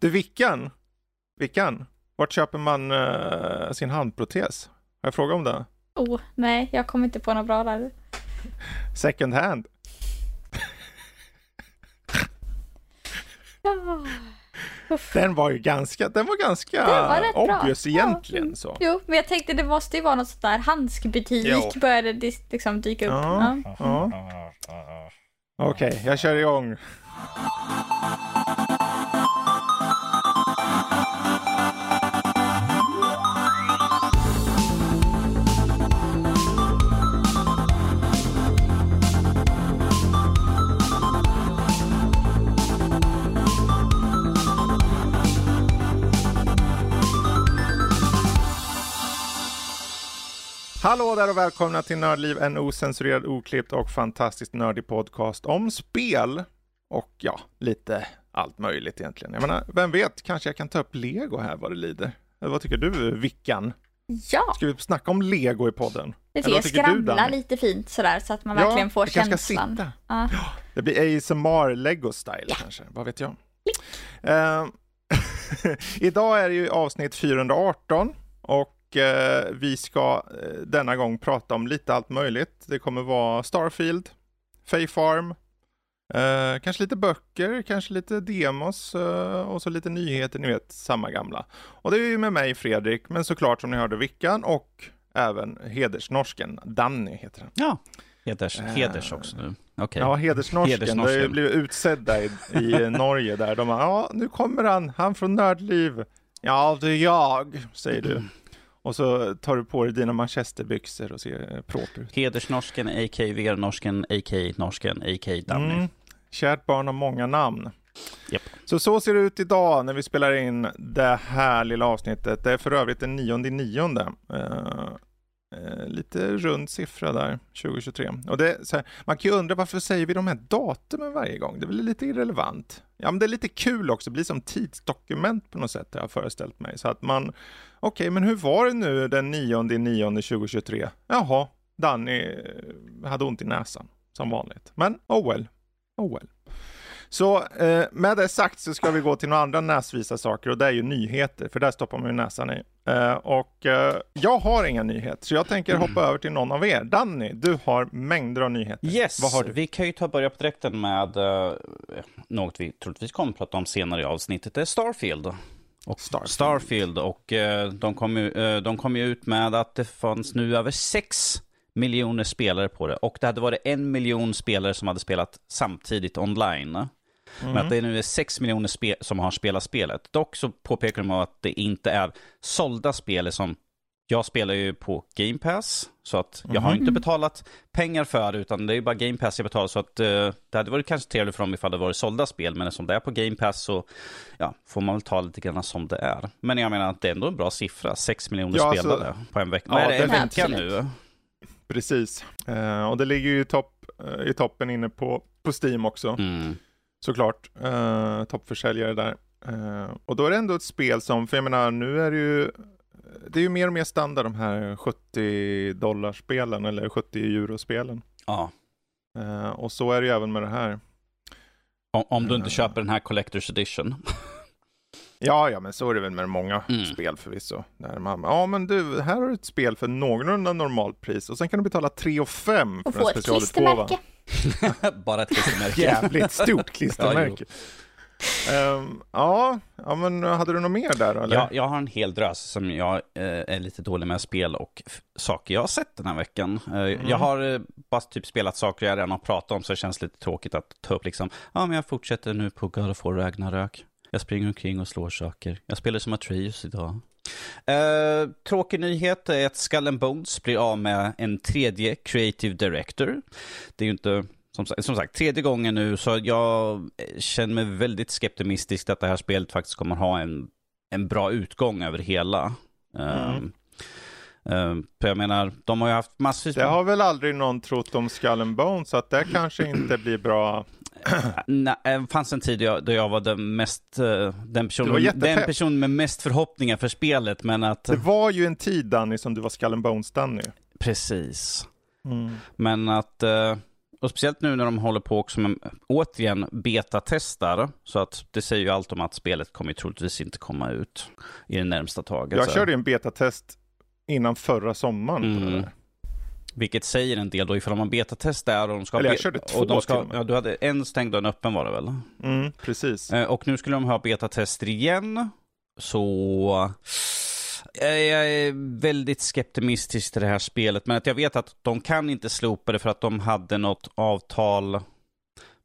Du, Vickan, Vickan, vart köper man uh, sin handprotes? Har jag frågat om det? Oh, nej, jag kommer inte på något bra där. Second hand. Ja. Den var ju ganska, den var ganska Den var rätt bra. obvious egentligen. Ja. Så. Jo, men jag tänkte det måste ju vara något sånt där handskbutik Jo. började liksom dyka upp. Ja. Ja. Ja. Okej, jag kör igång. Hallå där och välkomna till Nördliv, en osensurerad, oklippt och fantastiskt nördig podcast om spel och ja, lite allt möjligt egentligen. Jag menar, vem vet, kanske jag kan ta upp Lego här vad det lider. Eller vad tycker du, Vickan? ja, Ska vi snacka om Lego i podden? tycker du, skramla Danny? lite fint sådär så att man Ja, verkligen får kanske ska känslan. sitta. Ja. Det blir ASMR Lego style Ja. kanske, vad vet jag. Eh, idag är det ju avsnitt 418 och eh, vi ska eh, denna gång prata om lite allt möjligt. Det kommer vara Starfield, Fae Farm, eh, kanske lite böcker, kanske lite demos eh, och så lite nyheter, ni vet, samma gamla. Och det är ju med mig Fredrik, men såklart som ni hörde Vickan och även hedersnorsken, Danny heter han. Ja, heders, Eh, heders också nu. Okej. Ja, hedersnorsken. Hedersnorsken. Det har ju blivit utsedda i, i Norge där. De bara, ja, nu kommer han, han från Nördliv. Ja, det är jag, säger du. Och så tar du på dig dina manchesterbyxor och ser eh, proper ut. Hedersnorsken, a.k. vernorsken, a.k. norsken, a.k. Danny. Mm. Kärt barn har många namn. Japp. Så så ser det ut idag när vi spelar in det här lilla avsnittet. Det är för övrigt den nionde nionde. Uh, Eh, lite rund siffra där, 2023. Och det, så här, man kan ju undra varför säger vi de här datumen varje gång? Det är väl lite irrelevant. Ja, men det är lite kul också, det blir som tidsdokument på något sätt, har jag föreställt mig. Så att man, okej, men hur var det nu den nionde nionde 2023? Jaha, Danny eh, hade ont i näsan, som vanligt. Men oh well, oh well. Så eh, med det sagt så ska vi gå till några andra näsvisa saker och det är ju nyheter, för där stoppar man ju näsan i. Eh, och eh, jag har inga nyheter, så jag tänker hoppa över till någon av er. Danny, du har mängder av nyheter. Yes, Vad har du? vi kan ju ta börja på direkten med uh, något vi troligtvis kommer att prata om senare i avsnittet. Det är Starfield. Och Starfield. Starfield och eh, de kom, ju, eh, de kom ju ut med att det fanns nu över 6 miljoner spelare på det. Och det hade varit en miljon spelare som hade spelat samtidigt online. Men att det nu är 6 miljoner spe- som har spelat spelet. Dock så påpekar de att det inte är sålda spel som jag spelar ju på Game Pass, så att jag har inte betalat pengar för det, utan det är bara Game Pass jag betalar, så att eh, det hade varit kanske trevligt för dem ifall det varit sålda spel, men eftersom det är på Game Pass så ja, får man väl ta lite grann som det är. Men jag menar att det är ändå en bra siffra, 6 miljoner Ja, alltså- spelare på en vecka. Ja, Vad är det, en vecka nu? Precis. Eh, och det ligger ju i, topp, eh, i toppen inne på, på Steam också, Mm. Såklart. Eh, toppförsäljare där. Eh, och då är det ändå ett spel som, för jag menar, nu är det ju det är ju mer och mer standard de här 70 dollarspelen eller 70 eurospelen. Ja. Eh, och så är det ju även med det här. Om, om du inte köper den här Collector's Edition. Ja, ja, men så är det väl med många Mm. spel förvisso. Där man, ja, men du, här har du ett spel för någorlunda normalt pris och sen kan du betala 3 och 5 Och för en få ett specialutgåva. klistermärke. Bara ett klistermärke. Jävligt stort klistermärke. Ehm, ja, ja, men hade du något mer där eller? Ja, jag har en hel drös som jag eh, är lite dålig med spel och saker jag har sett den här veckan. Eh, Jag har eh, bara typ spelat saker jag redan har pratat om så det känns lite tråkigt att ta upp liksom. Ja, men jag fortsätter nu på God of War Ragnarök. Jag springer omkring och slår saker. Jag spelar som Atreus idag. Eh, tråkig nyhet är att Skull and Bones blir av med en tredje creative director. Det är ju inte, som, sa- som sagt, tredje gången nu, så jag eh, känner mig väldigt skeptimistisk att det här spelet faktiskt kommer ha en, en bra utgång över hela. Um, um, för jag menar, de har ju haft massvis Det har väl aldrig någon trott om Skull Bones, så att det kanske inte blir bra. Nej, det fanns en tid då jag, var den mest, eh, den personen, den person med mest förhoppningar för spelet, men att, Det var ju en tid Danny som du var Skull and Bones Danny. precis. Mm. Men att, och speciellt nu när de håller på också med, återigen, betatestar. Så att det säger ju allt om att spelet kommer troligtvis inte komma ut i det närmsta taget. Jag så. körde en betatest innan förra sommaren Mm. Vilket säger en del då ifall man betatest där och de ska... Eller jag körde två och de ska, ja, Du hade en stängd och en öppen var det väl? Mm, precis. Eh, Och nu skulle de ha betatester igen. Så jag är väldigt skeptimistisk till det här spelet. Men att jag vet att de kan inte slopa det för att de hade något avtal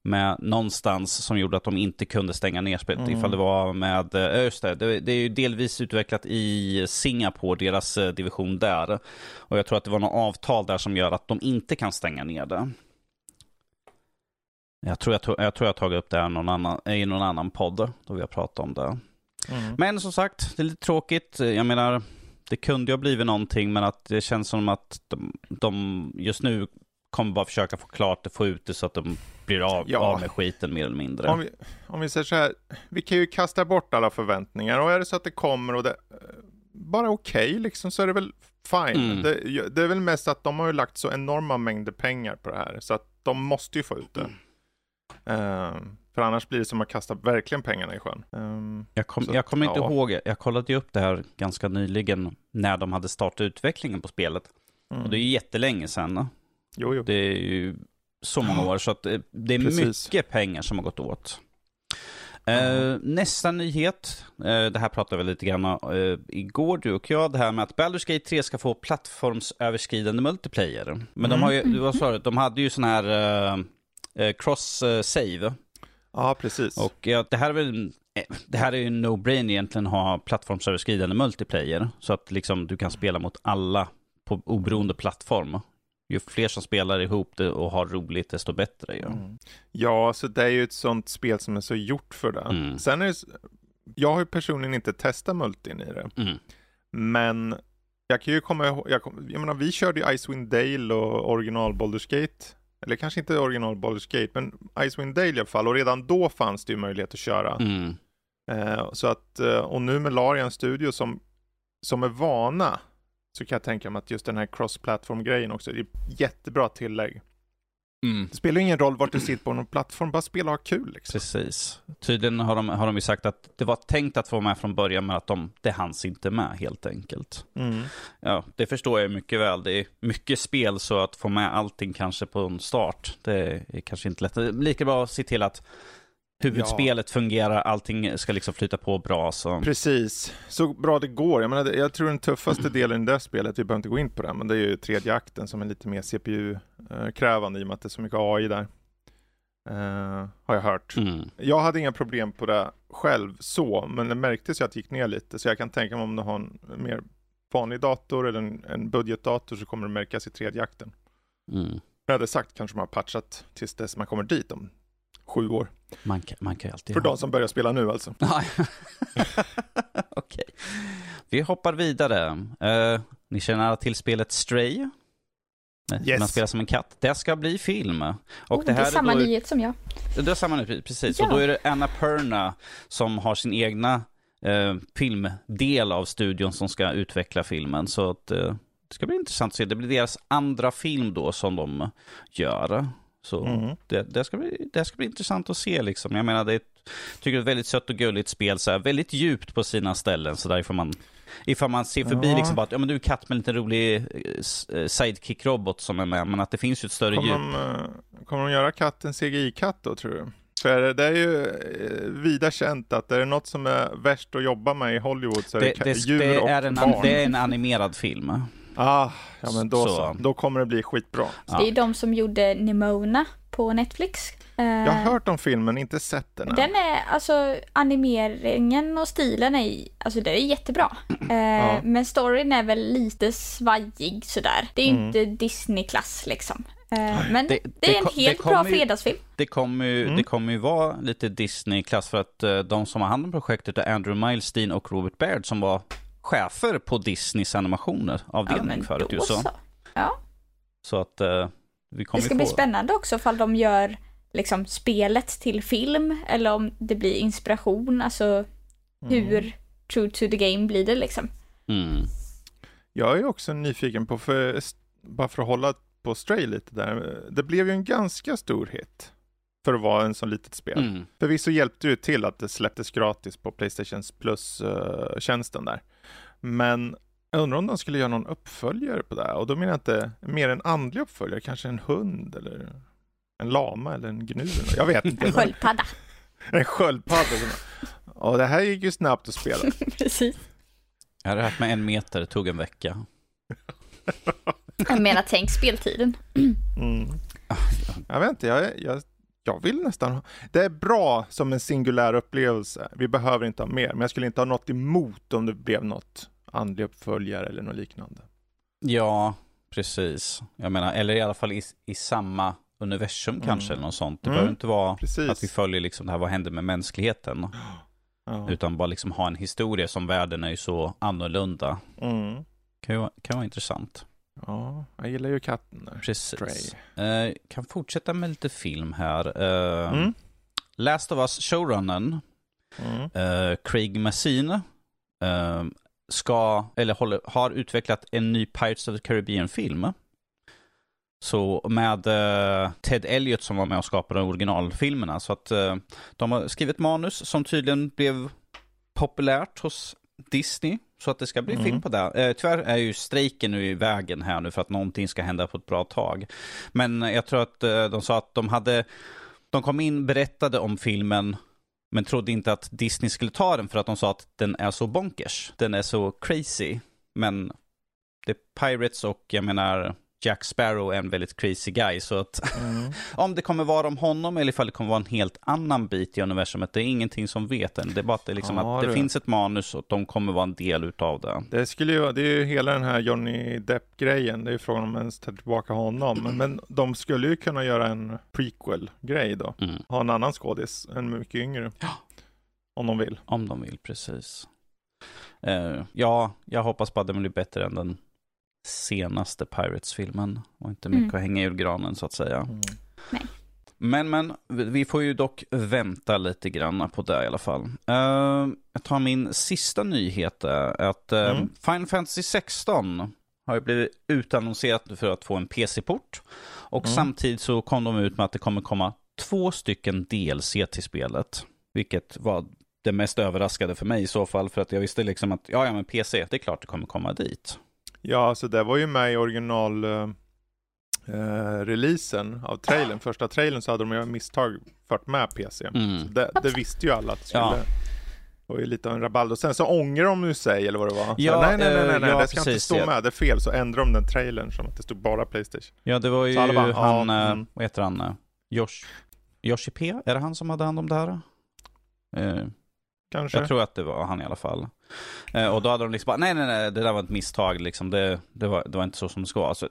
med någonstans som gjorde att de inte kunde stänga ner spelet. Mm. Ifall det var med, eh, just det, det, det är ju delvis utvecklat i Singapore, deras eh, division där. Och jag tror att det var något avtal där som gör att de inte kan stänga ner det. Jag tror jag, tog- jag, tror jag tagit upp det här någon annan, i någon annan podd då vi har pratat om det. Mm. Men som sagt, det är lite tråkigt. Jag menar, det kunde ju ha blivit någonting, men att det känns som att de, de just nu kommer bara försöka få klart det, få ut det så att de blir av, Ja. av med skiten mer eller mindre. Om vi, om vi säger så här, vi kan ju kasta bort alla förväntningar och är det så att det kommer och det eh, bara okej liksom så är det väl fine. Mm. Det, det är väl mest att de har ju lagt så enorma mängder pengar på det här så att de måste ju få ut det. Ehm, för annars blir det som att kasta verkligen pengarna i sjön. Ehm, Jag, kom, kommer inte ja. ihåg, jag kollade ju upp det här ganska nyligen när de hade startat utvecklingen på spelet. mm. Och det är ju jättelänge sedan. Jo, jo. Det är ju så många år, så att det, det är Precis. mycket pengar som har gått åt. Eh, nästa nyhet, eh, det här pratade vi lite grann uh, igår du och jag, det här med att Baldur's Gate 3 ska få plattformsöverskridande multiplayer. Men de Mm. har ju, du var så, de hade ju sån här cross-save. Ja, precis. Och ja, det här är väl eh, det här är ju en no-brain egentligen att ha plattformsöverskridande multiplayer. Så att liksom du kan spela mot alla på oberoende plattform. Ju fler som spelar ihop det och har roligt, desto bättre. Ja. Mm. Ja, så det är ju ett sånt spel som är så gjort för det. Mm. Sen är det, jag har ju personligen inte testat multin i det, Mm. men jag kan ju komma ihåg, jag, jag menar vi körde ju Icewind Dale och original Baldur's Gate, eller kanske inte original Baldur's Gate, men Icewind Dale i alla fall, och redan då fanns det ju möjlighet att köra. Mm. Eh, så att, eh, och nu med Larian Studio som, som är vana, så kan jag tänka mig att just den här cross-platform-grejen också, det är jättebra tillägg. Mm. Det spelar ingen roll vart du sitter på någon plattform, bara spela och ha kul liksom. Precis. Tydligen har de, har de ju sagt att det var tänkt att få med från början, men att de, det hanns inte med helt enkelt. Mm. Ja, det förstår jag mycket väl. Det är mycket spel, så att få med allting kanske på en start, det är kanske inte lätt. Lika bra att se till att huvudspelet fungerar, allting ska liksom flyta på bra. Så. Precis, så bra det går. Jag, menar, jag tror den tuffaste delen i det här spelet, vi behöver inte gå in på det, men det är ju tredje akten som är lite mer CPU-krävande i och med att det är så mycket AI där. Eh, har jag hört. Mm. Jag hade inga problem på det själv så, men det märktes ju att det gick ner lite, så jag kan tänka mig om du har en mer vanlig dator eller en, en budgetdator så kommer det märkas i tredje akten. Mm. Jag hade sagt kanske man har patchat tills dess man kommer dit om sju år. Man, kan, man kan alltid För ha- de som börjar spela nu alltså. Nej. Okej. Vi hoppar vidare. Eh, ni känner alla till spelet Stray? Nej, Yes. Man spelar som en katt. Det ska bli film. Och oh, det, är samma då, nyhet som jag. Det är samma nyhet, precis. Ja. Och då är det Anna Perna som har sin egna eh, filmdel av studion som ska utveckla filmen. Så att, eh, det ska bli intressant att se. Det blir deras andra film då som de gör. Så Mm. det, det, ska bli, det ska bli intressant att se liksom. Jag menar, det är ett, tycker det är ett väldigt sött och gulligt spel, så här, väldigt djupt på sina ställen. Så där ifall man, ifall man ser förbi Ja. liksom bara att ja, men du är katt med en liten rolig eh, eh, sidekick-robot som är med, men att det finns ju ett större Kommer djup. de, eh, kommer de göra katten CGI-katt då tror du? För det är ju vida känt att är det något som är värst att jobba med i Hollywood så är det, Det, det, djur det, och är en, barn. det är en animerad film. Ah, ja men då så. Så. Då kommer det bli skitbra. Ja. Det är de som gjorde Nimona på Netflix. Eh, Jag har hört om filmen, inte sett den än. Den är, alltså animeringen och stilen är, alltså det är jättebra. Eh, Men storyn är väl lite svajig sådär. Det är ju Mm. inte Disney-klass liksom. Eh, men det, Det- det är en helt bra ju- fredagsfilm. Det kommer ju, Mm. det kommer ju vara lite Disney-klass för att de som har hand om projektet är Andrew Milestein och Robert Baird som var chefer på Disneys animationer avdelning förut. ju, så. så. Ja. så att eh, vi kommer Det ska bli spännande också ifall de gör liksom spelet till film eller om det blir inspiration, alltså hur true to the game blir det liksom. Mm. Jag är också nyfiken på, för, bara för att hålla på Stray lite där. Det blev ju en ganska stor hit för att vara en sån litet spel. Mm. Förvisso hjälpte ju till att det släpptes gratis på Playstations Plus-tjänsten där. Men jag undrar om de skulle göra någon uppföljare på det här. Och då menar jag inte mer en andlig uppföljare, kanske en hund eller en lama eller en gnu. Jag vet inte. En sköldpadda. en sköldpadda. Och det här gick ju snabbt att spela. Precis. Jag hade haft med en meter, det tog en vecka. Jag menar, tänk speltiden. Mm. Jag vet inte, jag, jag, jag vill nästan ha... Det är bra som en singulär upplevelse. Vi behöver inte ha mer, men jag skulle inte ha något emot om det blev något andlig uppföljare eller något liknande. Ja, precis. Jag menar, eller i alla fall i, i samma universum Mm. kanske, eller något sånt. Det Mm, behöver inte vara Precis. att vi följer liksom det här, vad händer med mänskligheten? Ja. Utan bara liksom ha en historia som världen är ju så annorlunda. Mm. Kan ju kan vara intressant. Ja, jag gillar ju katten. Precis. Eh, kan fortsätta med lite film här. Eh, Mm. Last of Us showrunnen, Mm. eh, Craig Mazin, eh, ska, eller håller, har utvecklat en ny Pirates of the Caribbean-film. Så med eh, Ted Elliott som var med och skapade originalfilmerna. Så att eh, de har skrivit manus som tydligen blev populärt hos Disney. Så att det ska bli Mm. film på det. Eh, tyvärr är ju strejken nu i vägen här nu för att någonting ska hända på ett bra tag. Men jag tror att eh, de sa att de hade, de kom in, berättade om filmen, men trodde inte att Disney skulle ta den för att de sa att den är så bonkers. Den är så crazy. Men det är Pirates och jag menar Jack Sparrow är en väldigt crazy guy. Så att Mm. om det kommer vara om honom eller ifall det kommer vara en helt annan bit i universumet, det är ingenting som vet än. Det är bara att det, liksom Ja, att det finns ett manus och de kommer vara en del utav det. Det skulle ju, det är ju hela den här Johnny Depp-grejen. Det är ju frågan om ens ta tillbaka honom. Men, men de skulle ju kunna göra en prequel-grej då. Mm. Ha en annan skådis, en mycket yngre. Ja. Om de vill. Om de vill, precis. Eh, ja, jag hoppas bara att den blir bättre än den senaste Pirates-filmen. Och inte mycket Mm. att hänga i julgranen så att säga. Mm. Men, men, vi får ju dock vänta lite grann på det i alla fall. Eh, jag tar min sista nyhet, är att uh, Mm. Final Fantasy 16 har ju blivit utannonserat för att få en PC-port. Och Mm. samtidigt så kom de ut med att det kommer komma två stycken DLC till spelet. Vilket var det mest överraskade för mig i så fall. För att jag visste liksom att, ja, ja men PC, det är klart det kommer komma dit. Ja, så det var ju med i original eh, eh, releasen av trailern. Första trailern så hade de ju av misstag fört med PC. Mm. Så det, det visste ju alla att det skulle. Ja. Det var ju lite av en rabalder. Sen så ångrar de ju sig eller vad det var. Så, Ja, nej, nej, nej, nej, nej eh, ja, det ska inte precis, stå ja. med. Det är fel. Så ändrar de den trailern som att det stod bara Playstation. Ja, det var ju bara, han, ja, eh, mm. vad heter han, eh, Josh, Yoshi P, är det han som hade hand om det här? Eh, Kanske. jag tror att det var han i alla fall. Eh, och då hade de liksom bara, nej nej nej, det där var ett misstag liksom, det, det, var, det var inte så som det ska vara. Alltså,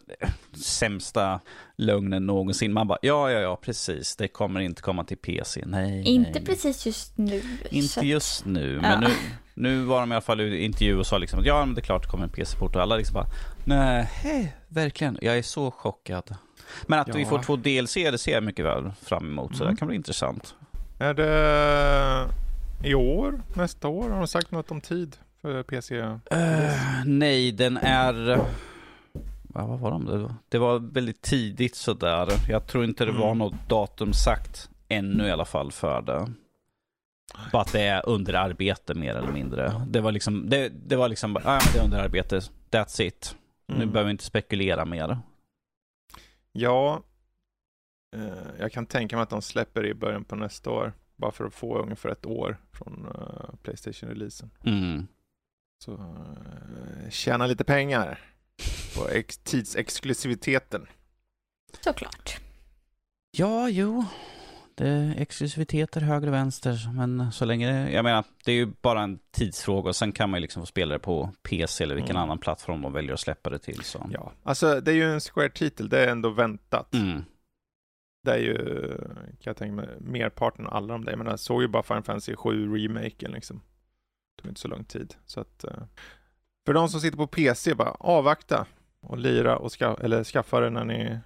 sämsta lögnen någonsin. Man bara, ja ja ja, precis, det kommer inte komma till PC, nej. Inte nej. precis just nu. så Inte att- just nu, Ja. men nu, nu var de i alla fall i intervju och sa liksom att ja, men det är klart det kommer en PC-port och alla liksom bara nej, hej, verkligen, jag är så chockad. Men att vi Ja. får två DLC, det ser jag mycket väl fram emot, så Mm. det kan bli intressant. Är det i år? Nästa år? Har de sagt något om tid för PC? Eh, nej, den är... Ja, vad var de? Det var, det var väldigt tidigt sådär. Jag tror inte det var Mm. något datum sagt ännu i alla fall för det. Bara att det är under arbete mer eller mindre. Det var liksom, det, det var liksom, ja men det är under arbete, that's it. Nu Mm. behöver vi inte spekulera mer. Ja, eh, jag kan tänka mig att de släpper i början på nästa år. Bara för att få ungefär ett år från eh, Playstation-releasen. Mm. Så eh, tjäna lite pengar på ex- tidsexklusiviteten. Såklart. Ja, jo. Det är exklusiviteter höger och vänster, men så länge det, jag menar, det är ju bara en tidsfråga och sen kan man ju liksom få spela det på PC eller vilken Mm. annan plattform de väljer att släppa det till. Så. Ja, alltså det är ju en Square-titel, det är ändå väntat. Mm. Det är ju, kan jag tänka mig, merparten av alla de där. Jag menar, såg ju bara Final Fantasy 7 remaken liksom. Det tog inte så lång tid. Så att, eh, för de som sitter på PC, bara avvakta och lira och ska, eller skaffa det när ni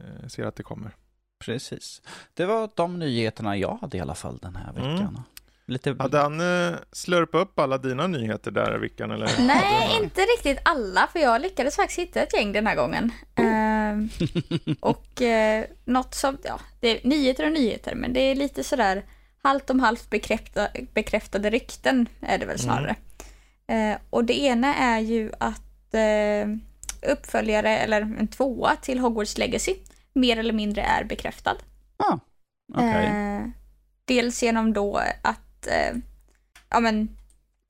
eh, ser att det kommer. Precis. Det var de nyheterna jag hade i alla fall den här Mm. Lite... Hade han uh, slurpat upp alla dina nyheter där Vickan eller? Nej, inte riktigt alla för jag lyckades faktiskt hitta ett gäng den här gången. Uh, och uh, något som, ja, det är nyheter och nyheter men det är lite sådär halvt om halvt bekräfta, bekräftade rykten är det väl snarare. Mm. Uh, och det ena är ju att uppföljare eller en tvåa till Hogwarts Legacy mer eller mindre är bekräftad. Ah, okay. eh, dels genom då att, eh, ja men,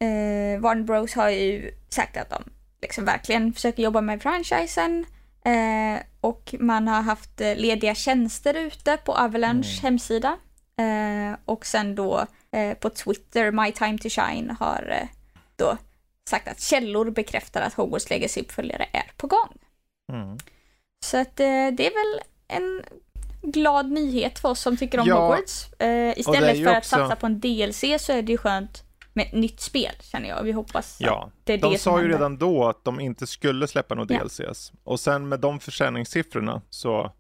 eh, Warner Bros har ju sagt att de liksom verkligen försöker jobba med franchisen eh, och man har haft eh, lediga tjänster ute på Avalanche mm. hemsida. Eh, och sen då eh, på Twitter, My Time to Shine har då sagt att källor bekräftar att Hogwarts Legacy-uppföljare är på gång. Mm. Så att det är väl en glad nyhet för oss som tycker om ja, Hogwarts. Eh, istället för att också... satsa på en DLC så är det ju skönt med ett nytt spel känner jag. Vi hoppas ja, att det är de det sa ju redan då att de inte skulle släppa några ja. DLCs. Och sen med de försäljningssiffrorna så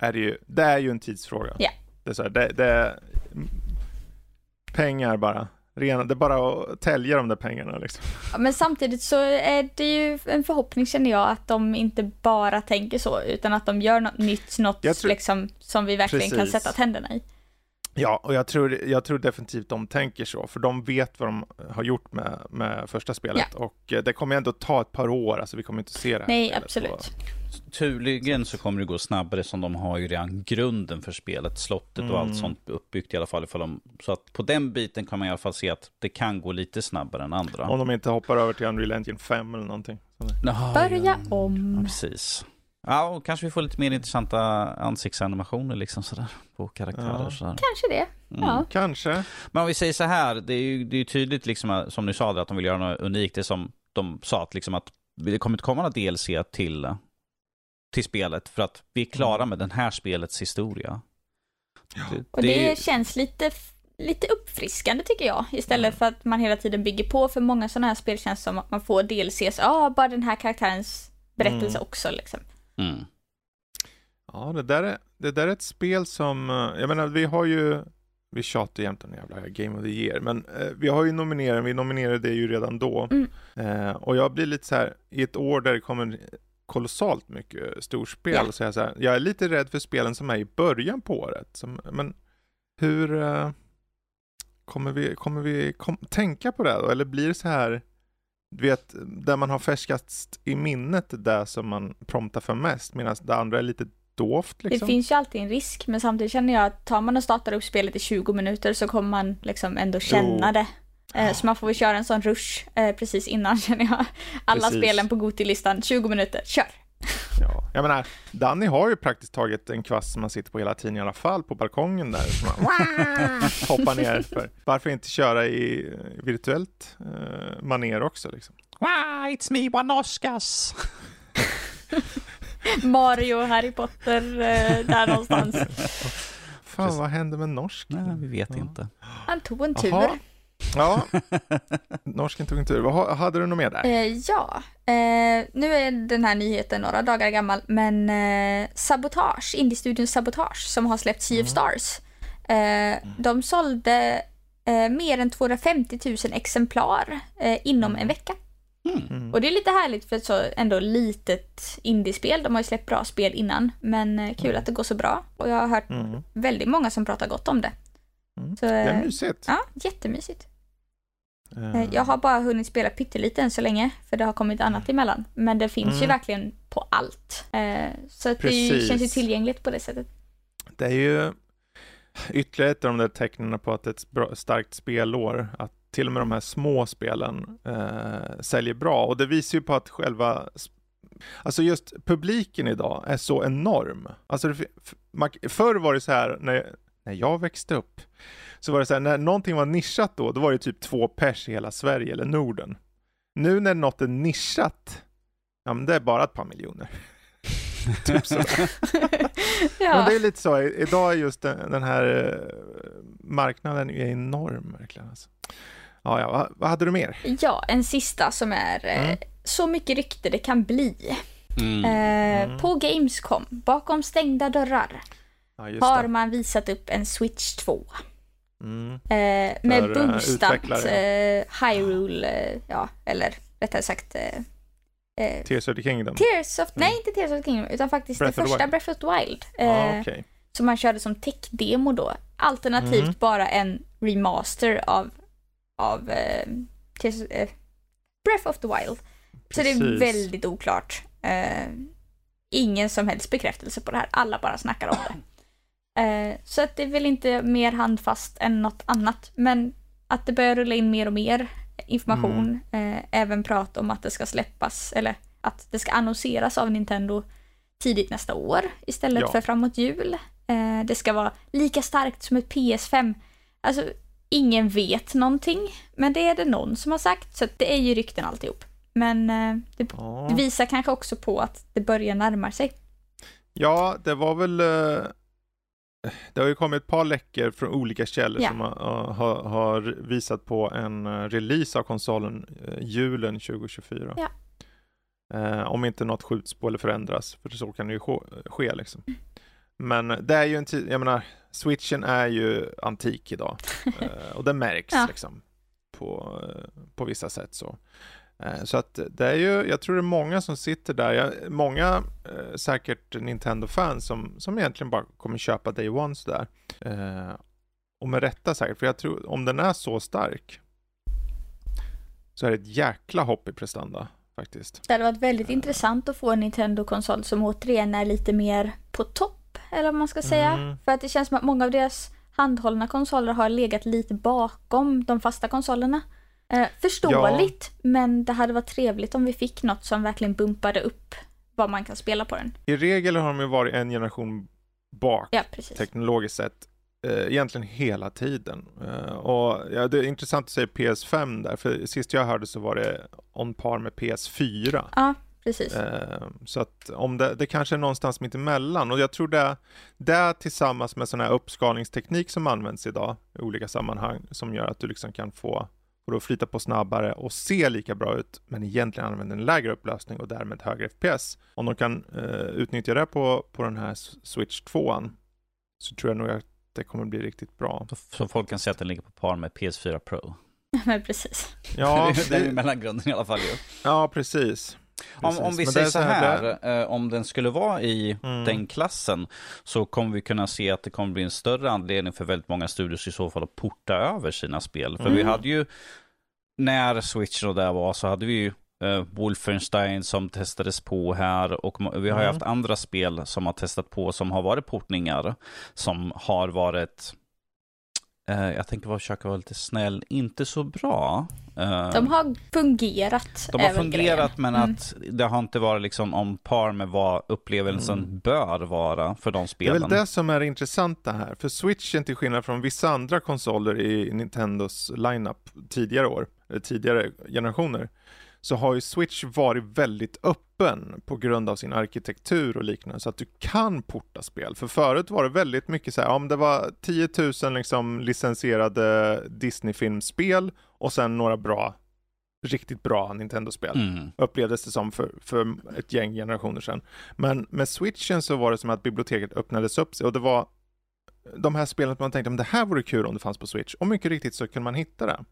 är det ju, det är ju en tidsfråga. Ja. Det är så här, det, det är pengar bara. Rena, det är bara att tälja de där pengarna liksom. Ja, men samtidigt så är det ju en förhoppning känner jag att de inte bara tänker så utan att de gör något nytt, något tror... liksom, som vi verkligen Precis. kan sätta tänderna i. Ja, och jag tror, jag tror definitivt de tänker så, för de vet vad de har gjort med, med första spelet. Ja. Och eh, det kommer ändå ta ett par år, alltså vi kommer inte se det här Nej, absolut. Och... Turligen så kommer det gå snabbare som de har ju redan grunden för spelet, slottet mm. och allt mm. sånt uppbyggt i alla fall. De, så att på den biten kan man i alla fall se att det kan gå lite snabbare än andra. Om de inte hoppar över till Unreal Engine 5 eller någonting. Naha, Börja ja. om. Ja, precis. Ja, och kanske vi får lite mer intressanta ansiktsanimationer liksom sådär på karaktärer. Ja. Sådär. Kanske det. Mm. Ja. Kanske. Men om vi säger så här, det är ju det är tydligt liksom som ni sa att de vill göra något unikt. Det som de sa att liksom att det kommer inte komma några DLC till, till spelet för att vi är klara mm. med den här spelets historia. Ja. Det, och det, det känns lite lite uppfriskande tycker jag. Istället mm. för att man hela tiden bygger på. För många sådana här spel känns som att man får DLCs, ja ah, bara den här karaktärens berättelse mm. också liksom. Mm. Ja, det där, är, det där är ett spel som, eh, jag menar vi har ju, vi tjatar jämt om jävla Game of the Year, men eh, vi har ju nominerat, vi nominerade det ju redan då. Mm. Eh, och jag blir lite så här, i ett år där det kommer kolossalt mycket storspel, yeah. så, jag, så här, jag är lite rädd för spelen som är i början på året. Som, men hur eh, kommer vi, kommer vi kom, tänka på det då? Eller blir det så här du vet, där man har färskast i minnet det som man promptar för mest, medan det andra är lite dovt. Liksom. Det finns ju alltid en risk, men samtidigt känner jag att tar man och startar upp spelet i 20 minuter så kommer man liksom ändå känna jo. det. Eh, så man får väl köra en sån rush eh, precis innan känner jag. Alla precis. spelen på Goti-listan, 20 minuter, kör! Ja, jag menar, Danny har ju praktiskt taget en kvast som man sitter på hela tiden i alla fall på balkongen där. Som man hoppar ner för. Varför inte köra i virtuellt eh, maner också liksom? Wow, it's me, Wanoskas! Mario Harry Potter eh, där någonstans. Fan, vad hände med norsk? Nej, vi vet ja. inte. Han tog en tur. Aha. Ja, norsken tog en tur. Vad hade du något mer där? Eh, ja, eh, nu är den här nyheten några dagar gammal, men eh, Sabotage, Indie-studion Sabotage, som har släppt Sea of mm. Stars, eh, de sålde eh, mer än 250 000 exemplar eh, inom mm. en vecka. Mm. Och det är lite härligt för ett så ändå litet indiespel. De har ju släppt bra spel innan, men kul mm. att det går så bra. Och jag har hört mm. väldigt många som pratar gott om det. Mm. Så, det är mysigt. Ja, jättemysigt. Uh. Jag har bara hunnit spela pyttelite än så länge, för det har kommit annat emellan. Men det finns mm. ju verkligen på allt. Eh, så det känns ju tillgängligt på det sättet. Det är ju ytterligare ett av de där tecknen på att det är ett starkt spelår, att till och med de här små spelen eh, säljer bra. Och det visar ju på att själva Alltså just publiken idag är så enorm. Alltså förr var det så här när, när jag växte upp, så var det så här, när någonting var nischat då, då var det typ två pers i hela Sverige eller Norden. Nu när något är nischat, ja men det är bara ett par miljoner. typ så. ja. Men det är lite så, idag är just den, här eh, marknaden är enorm verkligen. Alltså. Ja, ja, vad, vad, hade du mer? Ja, en sista som är eh, mm. så mycket rykte det kan bli. Mm. Eh, mm. På Gamescom, bakom stängda dörrar, ja, har man visat upp en Switch 2. Mm. Eh, med eh, boostat eh, Hyrule, eh, ja, eller rättare sagt eh, eh, Tears of the Kingdom? Tears of, Mm. nej inte Tears of the Kingdom, utan faktiskt Breath det första. Breath of the Wild. Ja, Eh, okej. Som man körde som tech-demo då. Alternativt Mm. bara en remaster av, av eh, Tears, eh, Breath of the Wild. Så det är Precis. väldigt oklart. Eh, ingen som helst bekräftelse på det här. Alla bara snackar om det. Eh, så att det är väl inte mer handfast än något annat. Men att det börjar rulla in mer och mer information. Mm. Eh, även prat om att det ska släppas, eller att det ska annonseras av Nintendo tidigt nästa år istället Ja. för framåt jul. Eh, det ska vara lika starkt som ett PS5. Alltså, ingen vet någonting, men det är det någon som har sagt, så det är ju rykten alltihop. Men eh, det, Ja. det visar kanske också på att det börjar närma sig. Ja, det var väl... eh, Det har ju kommit ett par läckor från olika källor Ja. som har, har, har visat på en eh, release av konsolen eh, julen 2024. Ja. Eh, om inte något skjuts på eller förändras, för så kan det ju ske, ske liksom. Men det är ju en tid, jag menar, switchen är ju antik idag. Eh, och det märks Ja. liksom på, eh, på vissa sätt så. Eh, Så att det är ju, jag tror det är många som sitter där, jag, många eh, säkert Nintendo-fans som, som egentligen bara kommer köpa Day One sådär. Eh, och med rätta säkert, för jag tror om den är så stark så är det ett jäkla hopp i prestanda faktiskt. Det hade varit väldigt intressant att få en Nintendo-konsol som återigen är lite mer på topp, eller vad man ska säga. Mm. För att det känns som att många av deras handhållna konsoler har legat lite bakom de fasta konsolerna. Eh, förståeligt, men det hade varit trevligt om vi fick något som verkligen bumpade upp vad man kan spela på den. I regel har de ju varit en generation bak Ja, teknologiskt sett eh, egentligen hela tiden. Eh, och ja, det är intressant att säga PS5 där, för sist jag hörde så var det on par med PS4. Ja, precis. Eh, så att om det, det kanske är någonstans mitt emellan och jag tror det, det tillsammans med sån här uppskalningsteknik som används idag i olika sammanhang som gör att du liksom kan få det att flyta på snabbare och se lika bra ut men egentligen använda en lägre upplösning och därmed högre FPS. Om de kan eh, utnyttja det på, på den här Switch 2 så tror jag nog att det kommer bli riktigt bra. Så, så folk kan säga att den ligger på par med PS4 Pro. Men precis. Ja, det är mellangrunden i alla fall ju. ja precis. Om, om vi Men det säger så här, eh, om den skulle vara i Mm. den klassen så kommer vi kunna se att det kommer bli en större anledning för väldigt många studios i så fall att porta över sina spel. För vi Mm. hade ju, när switchen och där var så hade vi ju eh, Wolfenstein som testades på här och vi har ju Mm. haft andra spel som har testat på som har varit portningar som har varit eh, jag tänker försöka vara lite snäll, inte så bra. Eh, De har fungerat. de har fungerat grejen. men Mm. att det har inte varit liksom on par med vad upplevelsen Mm. bör vara för de Det är spelen. väl det som är intressant det här, för switchen till skillnad från vissa andra konsoler i Nintendos lineup tidigare år, eller tidigare generationer, så har ju Switch varit väldigt öppen på grund av sin arkitektur och liknande, så att du kan porta spel. För förut var det väldigt mycket så här, om det var 10 000 liksom licensierade Disney-filmspel och sen några bra, riktigt bra Nintendo-spel Mm. upplevdes det som för, för ett gäng generationer sedan. Men med switchen så var det som att biblioteket öppnades upp sig och det var de här spelen som man tänkte om det här vore kul om det fanns på switch och mycket riktigt så kunde man hitta det.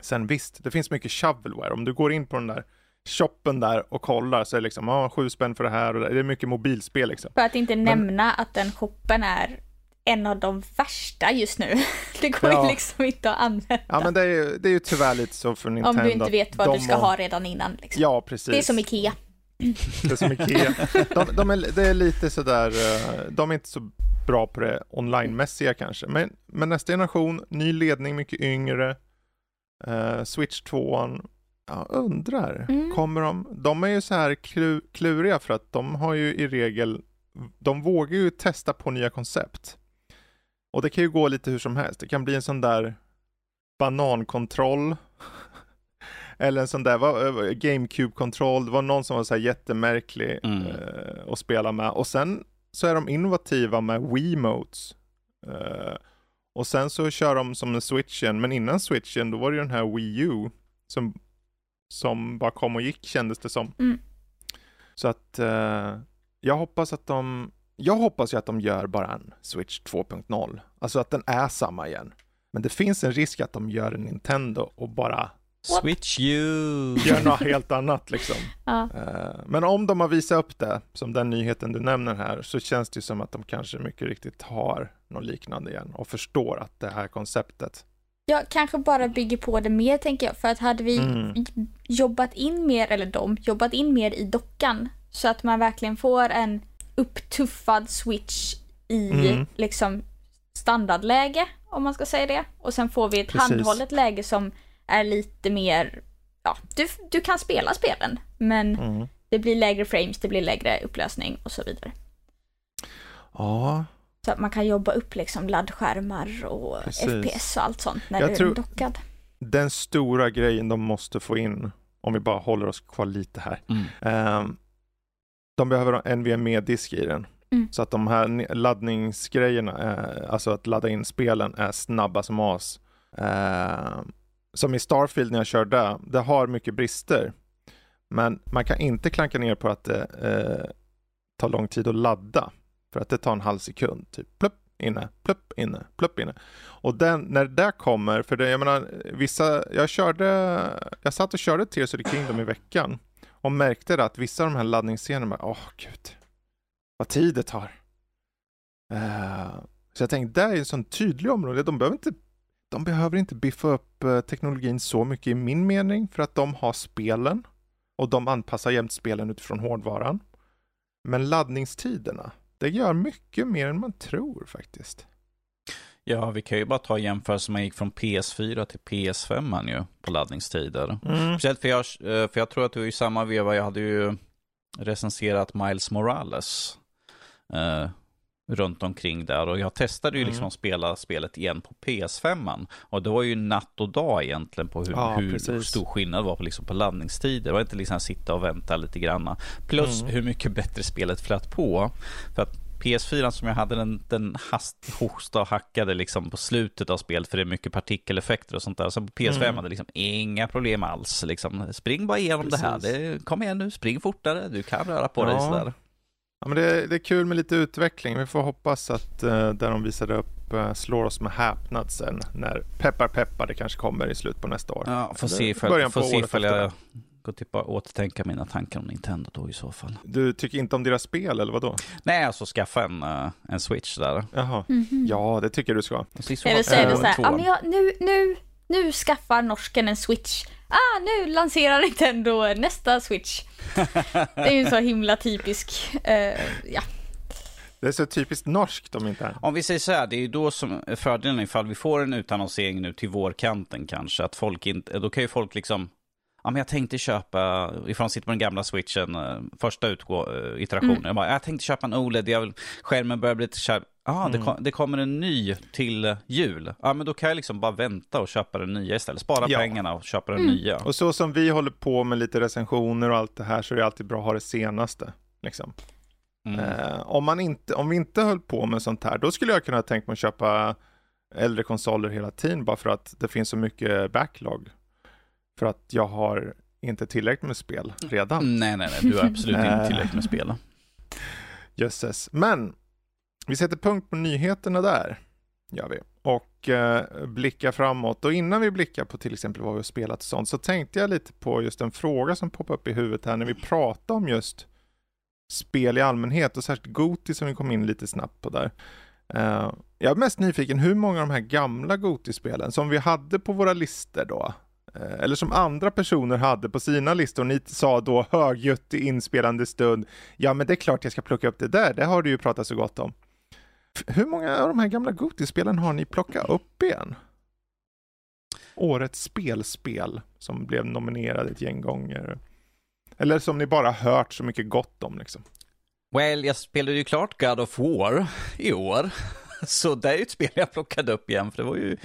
Sen visst, det finns mycket shovelware. Om du går in på den där shoppen där och kollar så är det liksom, ja, sju spänn för det här och det, det är mycket mobilspel liksom. För att inte nämna att den shoppen är en av de värsta just nu. Det går Ja. ju liksom inte att använda. Ja men det är ju, det är ju tyvärr lite så för Nintendo. om du inte vet vad du ska och- ha redan innan. Liksom. Ja, precis. det är som Ikea. Det är som Ikea. De, de är, det är lite sådär, eh, de är inte så bra på det online-mässiga kanske. Men, men nästa generation, ny ledning, mycket yngre, eh, Switch 2, ja, undrar, Mm. kommer de, de är ju så här klu, kluriga för att de har ju i regel, de vågar ju testa på nya koncept. Och det kan ju gå lite hur som helst. Det kan bli en sån där banankontroll. Eller en sån där eh, GameCube-kontroll. Det var någon som var så här jättemärklig Mm. eh, att spela med. Och sen så är de innovativa med Wiimotes. Eh, och sen så kör de som med switchen, men innan switchen då var det ju den här Wii U som, som bara kom och gick kändes det som. Mm. Så att eh, jag hoppas att de, jag hoppas ju att de gör bara en Switch 2.0. Alltså att den är samma igen. Men det finns en risk att de gör en Nintendo och bara Switch you! gör något helt annat liksom. Ja. Eh, Men om de har visat upp det, som den nyheten du nämner här, så känns det ju som att de kanske mycket riktigt har något liknande igen och förstår att det här konceptet. Jag kanske bara bygger på det mer tänker jag. För att hade vi Mm. jobbat in mer, eller de, jobbat in mer i dockan. Så att man verkligen får en upptuffad switch i Mm. liksom standardläge, om man ska säga det. Och sen får vi ett Precis. handhållet läge som är lite mer, ja, du, du kan spela spelen. Men Mm. det blir lägre frames, det blir lägre upplösning och så vidare. Ja, Så att man kan jobba upp liksom laddskärmar och Precis. FPS och allt sånt när Jag du tror- är dockad. den stora grejen de måste få in, om vi bara håller oss kvar lite här. Mm. Ehm, de behöver ha NVMe-disk i den. Mm. Så att de här laddningsgrejerna, eh, alltså att ladda in spelen, är snabba som as. Ehm, som i Starfield när jag körde, det har mycket brister. Men man kan inte klanka ner på att det eh, tar lång tid att ladda. För att det tar en halv sekund. Typ plupp inne, plupp inne, plupp inne. Och den, när det där kommer, för det, jag menar, vissa, jag körde, jag satt och körde Tears of the Kingdom i veckan och märkte att vissa av de här laddningsscenerna, åh åh gud, vad tid det tar. Uh, så jag tänkte, det är en sån tydlig område, de behöver inte de behöver inte biffa upp eh, teknologin så mycket i min mening för att de har spelen och de anpassar jämt spelen utifrån hårdvaran. Men laddningstiderna, det gör mycket mer än man tror faktiskt. Ja, vi kan ju bara ta jämförelsen man gick från PS4 till PS5 man ju på laddningstider. Speciellt för jag, eh, för jag tror att du i samma veva, jag hade ju recenserat Miles Morales eh, runt omkring där och jag testade ju Mm. liksom att spela spelet igen på PS5 och det var ju natt och dag egentligen på hur, Ja, hur stor skillnad det var på, liksom på laddningstider. Det var inte liksom sitta och vänta lite granna. Plus Mm. hur mycket bättre spelet flöt på. För att PS4 som jag hade, den, den hast, hosta och hackade liksom på slutet av spelet för det är mycket partikeleffekter och sånt där. Så på PS5 Mm. hade liksom inga problem alls. Liksom, spring bara igenom det här. Precis. Det, kom igen nu, spring fortare. Du kan röra på dig Ja. sådär. Ja, men det, det är kul med lite utveckling. Vi får hoppas att uh, där de visade upp uh, slår oss med häpnad sen när peppar peppar det kanske kommer i slutet på nästa år. Ja, får se ifall, får se ifall jag går till att återtänka mina tankar om Nintendo då i så fall. Du tycker inte om deras spel eller vadå? Nej, alltså skaffa en, eh, en switch där. Jaha. Mhm. Ja, det tycker du ska. Och Eller så är det så här, två. ja men jag, nu, nu, nu skaffar norsken en switch. Ah, nu lanserar Nintendo nästa switch. Det är ju så himla typisk, eh, ja. Det är så typiskt norskt om inte Om vi säger så här, det är ju då som fördelen ifall vi får en utannonsering nu till vårkanten kanske, att folk inte, då kan ju folk liksom, ja men jag tänkte köpa, de sitter på den gamla switchen, eh, första utgå, eh, iterationen, Mm. jag, bara, jag tänkte köpa en OLED, jag vill, skärmen börjar bli lite kärv. Ja, det, Mm. kom, det kommer en ny till jul. Ja, men då kan jag liksom bara vänta och köpa den nya istället. Spara Ja. pengarna och köpa den Mm. nya. Och så som vi håller på med lite recensioner och allt det här så är det alltid bra att ha det senaste. Liksom. Mm. Eh, om, man inte, om vi inte höll på med sånt här, då skulle jag kunna tänka mig att köpa äldre konsoler hela tiden bara för att det finns så mycket backlog. För att jag har inte tillräckligt med spel redan. Nej, nej, nej, du har absolut inte Eh. tillräckligt med spel. Jösses. Men vi sätter punkt på nyheterna där. Gör vi. Och eh, blickar framåt. Och innan vi blickar på till exempel vad vi har spelat och sånt så tänkte jag lite på just en fråga som poppade upp i huvudet här när vi pratade om just spel i allmänhet och särskilt Goti som vi kom in lite snabbt på där. Eh, jag är mest nyfiken hur många av de här gamla Goti-spelen som vi hade på våra listor då, Eh, eller som andra personer hade på sina listor, ni sa då högljutt i inspelande stund, ja men det är klart jag ska plocka upp det där, det har du ju pratat så gott om. Hur många av de här gamla Gotispelen har ni plockat upp igen? Årets spelspel som blev nominerade ett gäng gånger. Eller som ni bara hört så mycket gott om liksom. Well, jag spelade ju klart God of War i år. Så det är ju ett spel jag plockade upp igen, för det var ju,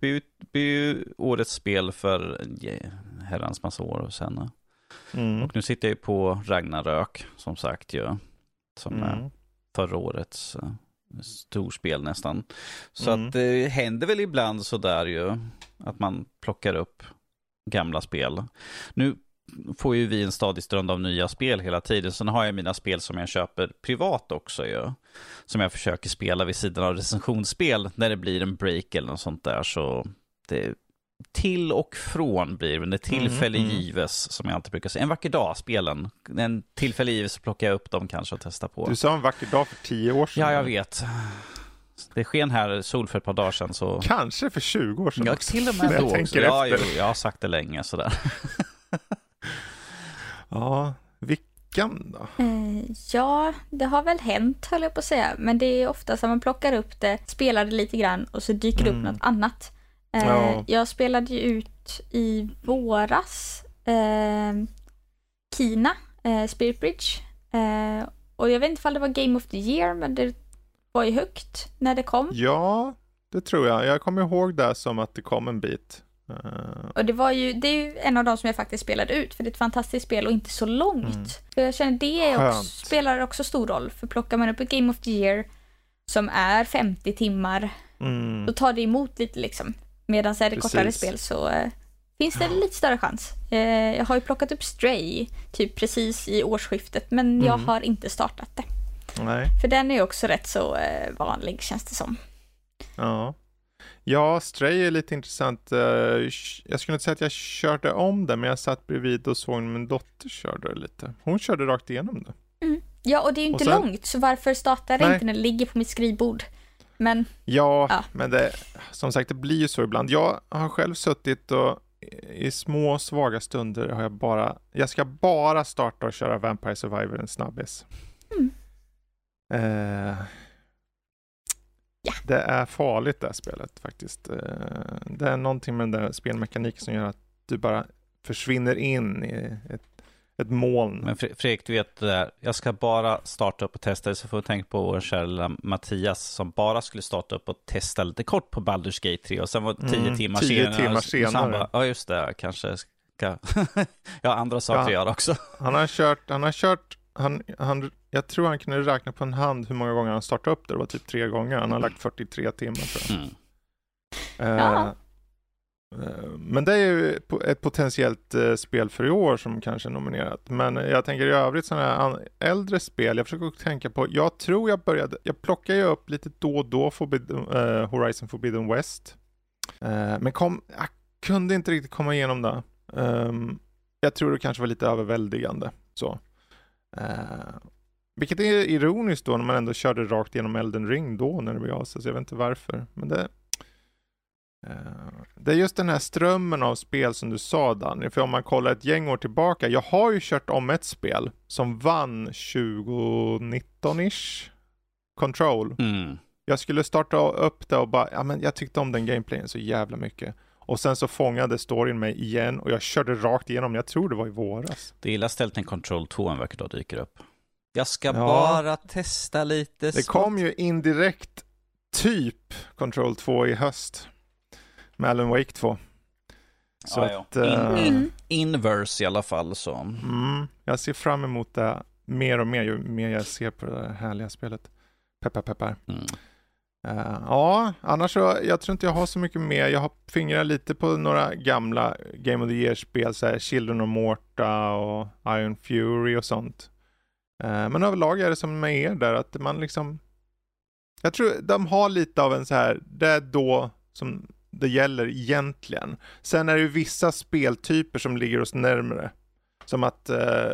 det är ju, det är ju årets spel för ge- herrans massa år sedan. Mm. Och nu sitter jag ju på Ragnarök, som sagt ju. Som är Mm. förra årets uh, storspel nästan. Så Mm. att det händer väl ibland sådär ju, att man plockar upp gamla spel. Nu får ju vi en stadig ström av nya spel hela tiden. Sen har jag mina spel som jag köper privat också ju. Som jag försöker spela vid sidan av recensionsspel när det blir en break eller något sånt där. Så det, till och från blir det, men det tillfälle mm, mm. gives som jag alltid brukar säga. En vacker dag, spelen. En tillfälle gives så plockar jag upp dem kanske och testar på. Du sa en vacker dag för tio år sedan. Ja, jag vet. Det sken här sol för ett par dagar sedan. Så... Kanske för 20 år sedan Ja, till och med då också. Ja, jo, jag har sagt det länge sådär. ja, vilken då? Eh, ja, det har väl hänt höll jag på att säga. Men det är ofta som man plockar upp det, spelar det lite grann och så dyker det mm. upp något annat. Eh, ja. Jag spelade ju ut i våras eh, Kina, eh, Spirit Bridge. Eh, och jag vet inte ifall det var Game of the Year, men det var ju högt när det kom. Ja, det tror jag. Jag kommer ihåg det som att det kom en bit. Uh... Och det var ju, det är ju en av de som jag faktiskt spelade ut, för det är ett fantastiskt spel och inte så långt. Mm. För jag känner det också, spelar också stor roll, för plockar man upp ett Game of the Year som är 50 timmar, mm. då tar det emot lite liksom. Medan är det Precis. kortare spel så uh, finns det lite större chans. Uh, jag har ju plockat upp Stray, typ precis i årsskiftet, men mm. jag har inte startat det. Nej. För den är också rätt så vanlig känns det som. Ja. Ja, Stray är lite intressant. Jag skulle inte säga att jag körde om det, men jag satt bredvid och såg min dotter körde lite. Hon körde rakt igenom det. Mm. Ja, och det är ju inte sen... långt, så varför startar det inte när det ligger på mitt skrivbord? Men, ja, ja, men det, som sagt, det blir ju så ibland. Jag har själv suttit och i små svaga stunder har jag bara, jag ska bara starta och köra Vampire Survivor en snabbis. Mm. Eh, ja. Det är farligt det här spelet faktiskt. Eh, det är någonting med den där spelmekaniken som gör att du bara försvinner in i ett ett moln. Men Fredrik, du vet det där, jag ska bara starta upp och testa det, så får du tänka på vår kära Mattias som bara skulle starta upp och testa lite kort på Baldur's Gate 3 och sen var tio mm, timmar tio senare. Timmar senare. Bara, ja, just det, kanske ska, jag har andra saker ja, att göra också. Han har kört, han har kört, han, han, jag tror han kunde räkna på en hand hur många gånger han startade upp det, det var typ tre gånger, han har lagt 43 timmar tror jag. Mm. Uh, ja. Eh, men det är ju ett potentiellt eh, spel för i år som kanske är nominerat. Men jag tänker i övrigt sådana här äldre spel, jag försöker tänka på, jag tror jag började, jag plockar ju upp lite då och då Forbidden, uh, Horizon Forbidden West. Uh, men kom, jag kunde inte riktigt komma igenom det. Um, jag tror det kanske var lite överväldigande. Så. Vilket är ironiskt då när man ändå körde rakt igenom Elden Ring då när det begav sig, så jag vet inte varför. Men det, Eh, det är just den här strömmen av spel som du sa Danny, för om man kollar ett gäng år tillbaka, jag har ju kört om ett spel som vann 2019-ish, Control. Mm. Jag skulle starta upp det och bara, ja men jag tyckte om den gameplayen så jävla mycket. Och sen så fångade storyn mig igen och jag körde rakt igenom, jag tror det var i våras. Det är illa ställt när Control 2 en vacker dag dyker upp. Jag ska ja. bara testa lite. Det kom ju indirekt typ Control 2 i höst med Alan Wake 2. Så ja, att, ja. In, uh, inverse i alla fall så. Mm, jag ser fram emot det mer och mer ju mer jag ser på det här härliga spelet. Peppar peppar. Mm. Uh, ja, annars så, jag tror inte jag har så mycket mer. Jag har fingrat lite på några gamla Game of the Year-spel, så här Children of Morta och Iron Fury och sånt. Uh, men överlag är det som med er där, att man liksom... Jag tror de har lite av en så här, det är då som det gäller egentligen. Sen är det ju vissa speltyper som ligger oss närmare. Som att, eh,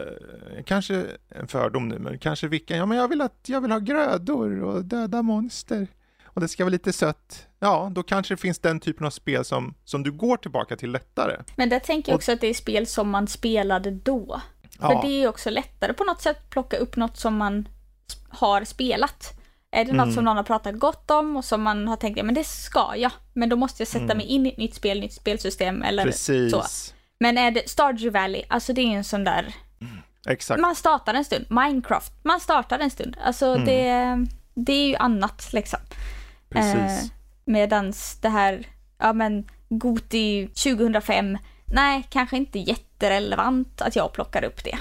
kanske en fördom nu, men kanske vilka, ja men jag vill att, jag vill ha grödor och döda monster. Och det ska vara lite sött. Ja, då kanske det finns den typen av spel som, som du går tillbaka till lättare. Men där tänker jag också och, att det är spel som man spelade då. Ja. För det är också lättare på något sätt att plocka upp något som man har spelat. Är det något mm. som någon har pratat gott om och som man har tänkt, ja men det ska jag, men då måste jag sätta mm. mig in i ett nytt spel, nytt spelsystem eller Precis. så. Men är det Stardew Valley, alltså det är en sån där... Mm. Man startar en stund. Minecraft, man startar en stund. Alltså mm. det, det är ju annat liksom. Precis. Eh, medans det här, ja men Goti 2005, nej kanske inte jätterelevant att jag plockar upp det.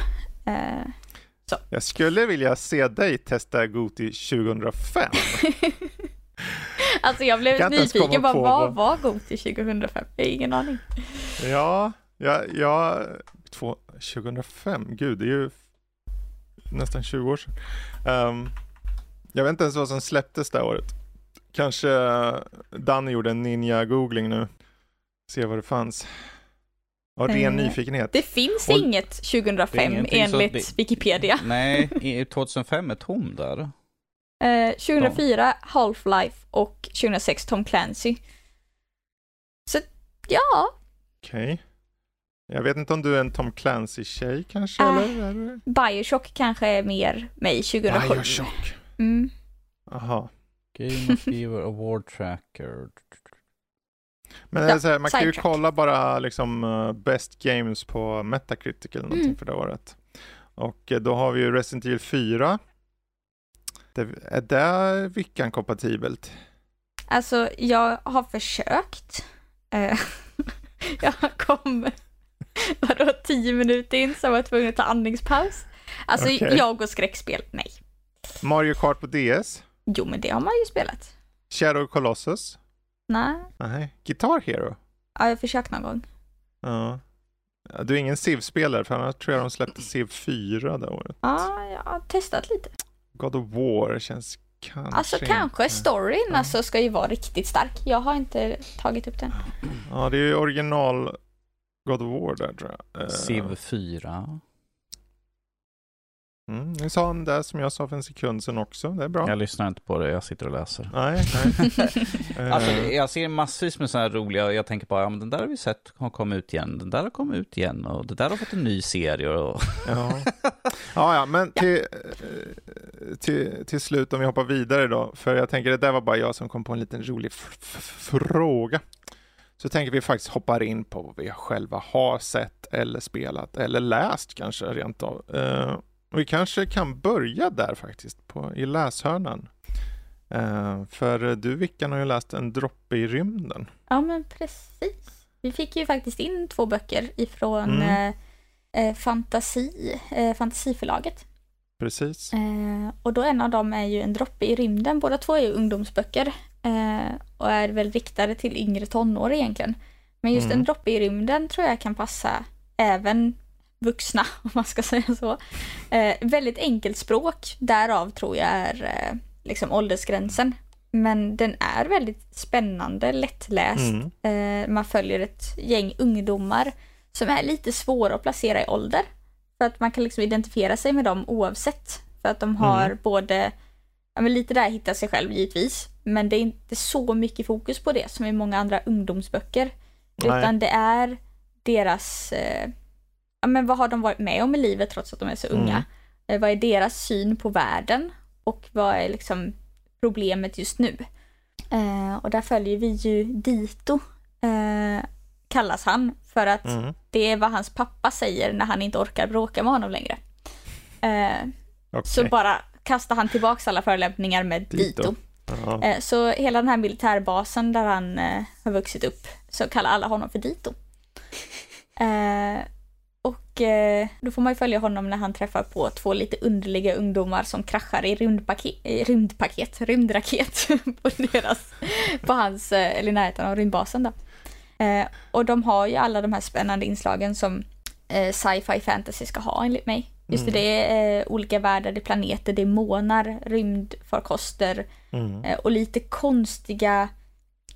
Eh, så. Jag skulle vilja se dig testa Goti 2005. alltså jag blev jag nyfiken, bara, vad var Goti 2005? Jag har ingen aning. Ja, Ja, ja två, 2005, gud det är ju nästan 20 år sedan. Um, jag vet inte ens vad som släpptes det året. Kanske Danny gjorde en ninja-googling nu. Se vad det fanns. Av ren Eh, nyfikenhet. Det finns Och- inget 2005 ingenting så enligt det- Wikipedia. Nej, i- 2005 är tom där. Eh, 2004 Half-Life och 2006 Tom Clancy. Så ja, Okej. Jag vet inte om du är en Tom Clancy-tjej kanske? Ah. eller? eller? Bioshock kanske är mer mig 2007. Bioshock. Mm. Jaha. Game of the Year Award Tracker. Men Ja, här, man kan ju kolla bara liksom uh, Best Games på Metacritic eller någonting Mm. för det året. Och eh, då har vi ju Resident Evil 4. Det, är det Vickan kompatibelt? Alltså, jag har försökt. Eh, jag kom, vadå, tio minuter in så jag var tvungen att ta andningspaus. Alltså, Okej. jag och skräckspel, nej. Mario Kart på DS? Jo, men det har man ju spelat. Shadow Colossus? Nej, Nej. Guitar Hero? ja, jag har försökt någon gång. Ja. Du är ingen Civ-spelare för annars tror jag de släppte Civ 4 det året. Ja, jag har testat lite. God of War känns kanske Alltså kanske inte- storyn Ja. alltså ska ju vara riktigt stark. Jag har inte tagit upp den. Ja, det är ju original God of War där tror jag. Eh, Civ 4. Mm, nu sa han det som jag sa för en sekund sedan också. Det är bra. Jag lyssnar inte på det, jag sitter och läser. Nej, nej. Alltså, Eh, jag ser massvis med sådana här roliga, jag tänker bara, ja men den där har vi sett har kommit ut igen, den där har kommit ut igen och det där har fått en ny serie och... ja. ja, ja, men till, eh, till, till slut om vi hoppar vidare då. För jag tänker det där var bara jag som kom på en liten rolig fråga. Så tänker vi faktiskt hoppar in på vad vi själva har sett eller spelat eller läst kanske rent av. Och vi kanske kan börja där faktiskt på, i läshörnan. Eh, för du Vickan har ju läst En droppe i rymden. Ja men precis. Vi fick ju faktiskt in två böcker ifrån Mm. eh, eh, Fantasi, eh, Fantasiförlaget. Precis. Eh, och då en av dem är ju En droppe i rymden. Båda två är ju ungdomsböcker eh, och är väl riktade till yngre tonår egentligen. Men just Mm. En droppe i rymden tror jag kan passa även vuxna om man ska säga så. Eh, väldigt enkelt språk, därav tror jag är eh, liksom åldersgränsen. Men den är väldigt spännande, lättläst. Mm. Eh, man följer ett gäng ungdomar som är lite svåra att placera i ålder. För att man kan liksom identifiera sig med dem oavsett. För att de har Mm. både, ja men lite där hitta sig själv givetvis. Men det är inte så mycket fokus på det som i många andra ungdomsböcker. Nej. Utan det är deras, eh, men vad har de varit med om i livet trots att de är så unga? Mm. Vad är deras syn på världen? Och vad är liksom problemet just nu? Eh, och där följer vi ju Dito, eh, kallas han, för att Mm. det är vad hans pappa säger när han inte orkar bråka med honom längre. Eh, Okej. Så bara kastar han tillbaks alla förolämpningar med Dito. Dito. Ja. Eh, så hela den här militärbasen där han eh, har vuxit upp så kallar alla honom för Dito. Eh, och eh, då får man ju följa honom när han träffar på två lite underliga ungdomar som kraschar i rymdpaket, i rymdpaket rymdraket på deras, på hans, eh, eller i närheten av rymdbasen då. Eh, och de har ju alla de här spännande inslagen som eh, sci-fi fantasy ska ha enligt mig. Just det, Mm. det är eh, olika världar, det är planeter, det är månar, rymdfarkoster Mm. eh, och lite konstiga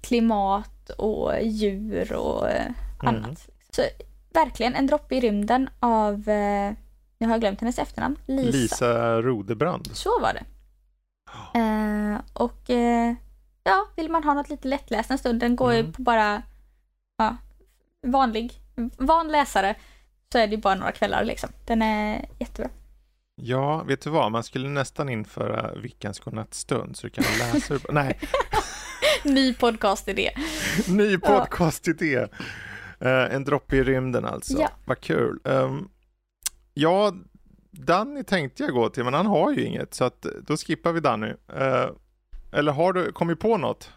klimat och djur och eh, Mm. annat. Så verkligen en droppe i rymden av, eh, jag har glömt hennes efternamn, Lisa. Lisa Rodebrand. Så var det. Eh, och eh, ja, vill man ha något lite lättläst en stund, den går ju Mm. på bara ja, vanlig, van läsare så är det ju bara några kvällar liksom. Den är jättebra. Ja, vet du vad? Man skulle nästan införa Vickans godnattstund så du kan läsa ur... Nej, Ny podcastidé. ny podcastidé. Uh, en droppe i rymden alltså. Ja. Vad kul. Um, ja, Danny tänkte jag gå till, men han har ju inget, så att då skippar vi Danny. Eh, eller har du kommit på något?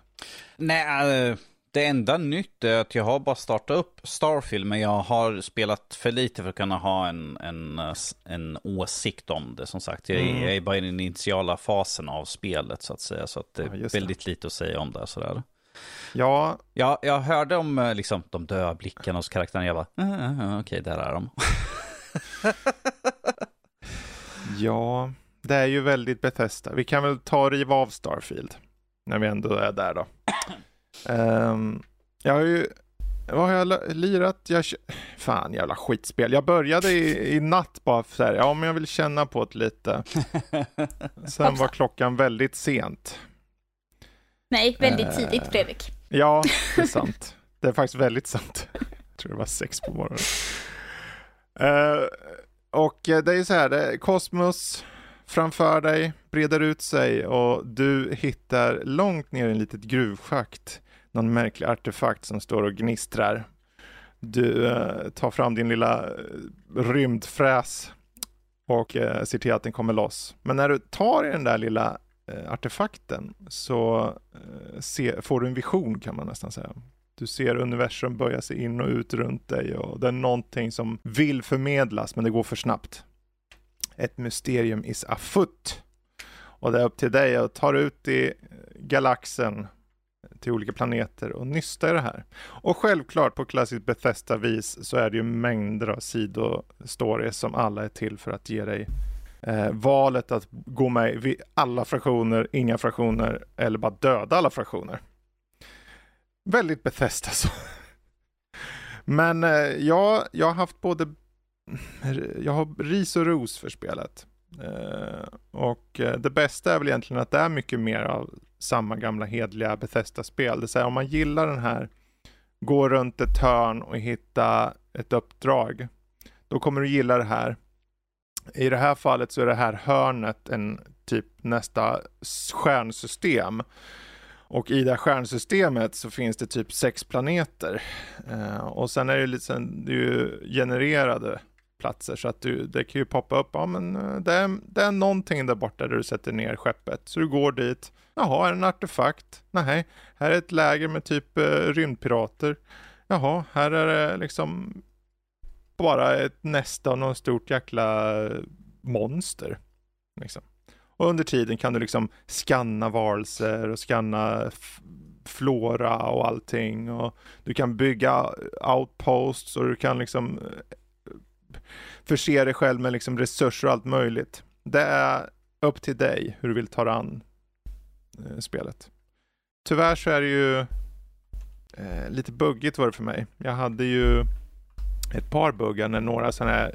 Nej, eh, det enda nytt är att jag har bara startat upp Starfield, men jag har spelat för lite för att kunna ha en, en, en åsikt om det. Som sagt, jag, är- Mm. jag är bara i den initiala fasen av spelet så att säga, så att det Ja, är det. väldigt lite att säga om det. Sådär. Ja. ja jag hörde om eh, liksom, de döda blickarna hos karaktärerna. Jag bara, uh, uh, okej, okay, där är de. ja, det är ju väldigt Bethesda. Vi kan väl ta och riva av Starfield. När vi ändå är där då. um, jag har ju vad har jag lirat? Jag, fan jävla skitspel. Jag började i, i natt bara för här, ja men jag vill känna på det lite. Sen var klockan väldigt sent. Nej, väldigt uh, tidigt Fredrik. Ja, det är sant. Det är faktiskt väldigt sant. Jag tror det var sex på morgonen. Uh, och det är ju så här, kosmos framför dig breder ut sig och du hittar långt ner i en litet gruvschakt någon märklig artefakt som står och gnistrar. Du eh, tar fram din lilla eh, rymdfräs och eh, ser till att den kommer loss. Men när du tar i den där lilla eh, Eh, artefakten så eh, se, får du en vision kan man nästan säga. Du ser universum böja sig in och ut runt dig och det är någonting som vill förmedlas men det går för snabbt. Ett mysterium is afoot. Och det är upp till dig att ta ut i eh, galaxen till olika planeter och nysta i det här. Och självklart på klassiskt Bethesda-vis så är det ju mängder av sidostories som alla är till för att ge dig eh, valet att gå med i alla fraktioner, inga fraktioner eller bara döda alla fraktioner. Väldigt Bethesda så. Alltså. Men eh, jag, jag har haft både jag har ris och ros för spelet. Eh, och eh, det bästa är väl egentligen att det är mycket mer av samma gamla hedliga Bethesda-spel. Det vill säga om man gillar den här, gå runt ett hörn och hitta ett uppdrag, då kommer du gilla det här. I det här fallet så är det här hörnet en typ nästa stjärnsystem. Och i det här stjärnsystemet så finns det typ sex planeter. Eh, och sen är det, liksom, det är ju genererade platser så att du, det kan ju poppa upp, ja men eh, det är, det är någonting där borta där du sätter ner skeppet. Så du går dit, jaha, är det en artefakt? Nej, här är ett läger med typ eh, rymdpirater. Jaha, här är det liksom bara ett nästa av något stort jäkla monster. Liksom. Och under tiden kan du liksom skanna varelser och skanna flora och allting och du kan bygga outposts och du kan liksom eh, förse dig själv med liksom resurser och allt möjligt. Det är upp till dig hur du vill ta dig an eh, spelet. Tyvärr så är det ju eh, lite buggigt var det för mig. Jag hade ju ett par buggar när några sådana här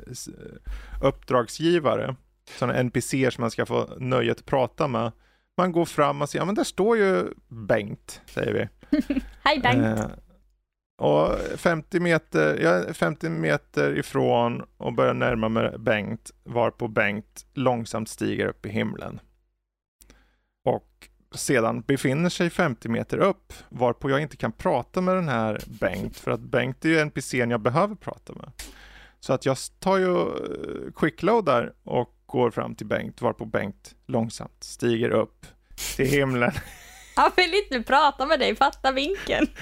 uppdragsgivare, sådana NPCer som man ska få nöjet att prata med. Man går fram och säger, ja men där står ju Bengt, säger vi. Hej Bengt! Eh, och 50 meter, jag är 50 meter ifrån och börjar närma mig Bengt, varpå Bengt långsamt stiger upp i himlen. Och sedan befinner sig 50 meter upp, varpå jag inte kan prata med den här Bengt, för att Bengt är ju NPCn jag behöver prata med. Så att jag tar ju eh, quickloadar och går fram till Bengt, varpå Bengt långsamt stiger upp till himlen. Han vill inte prata med dig, fatta vinkeln.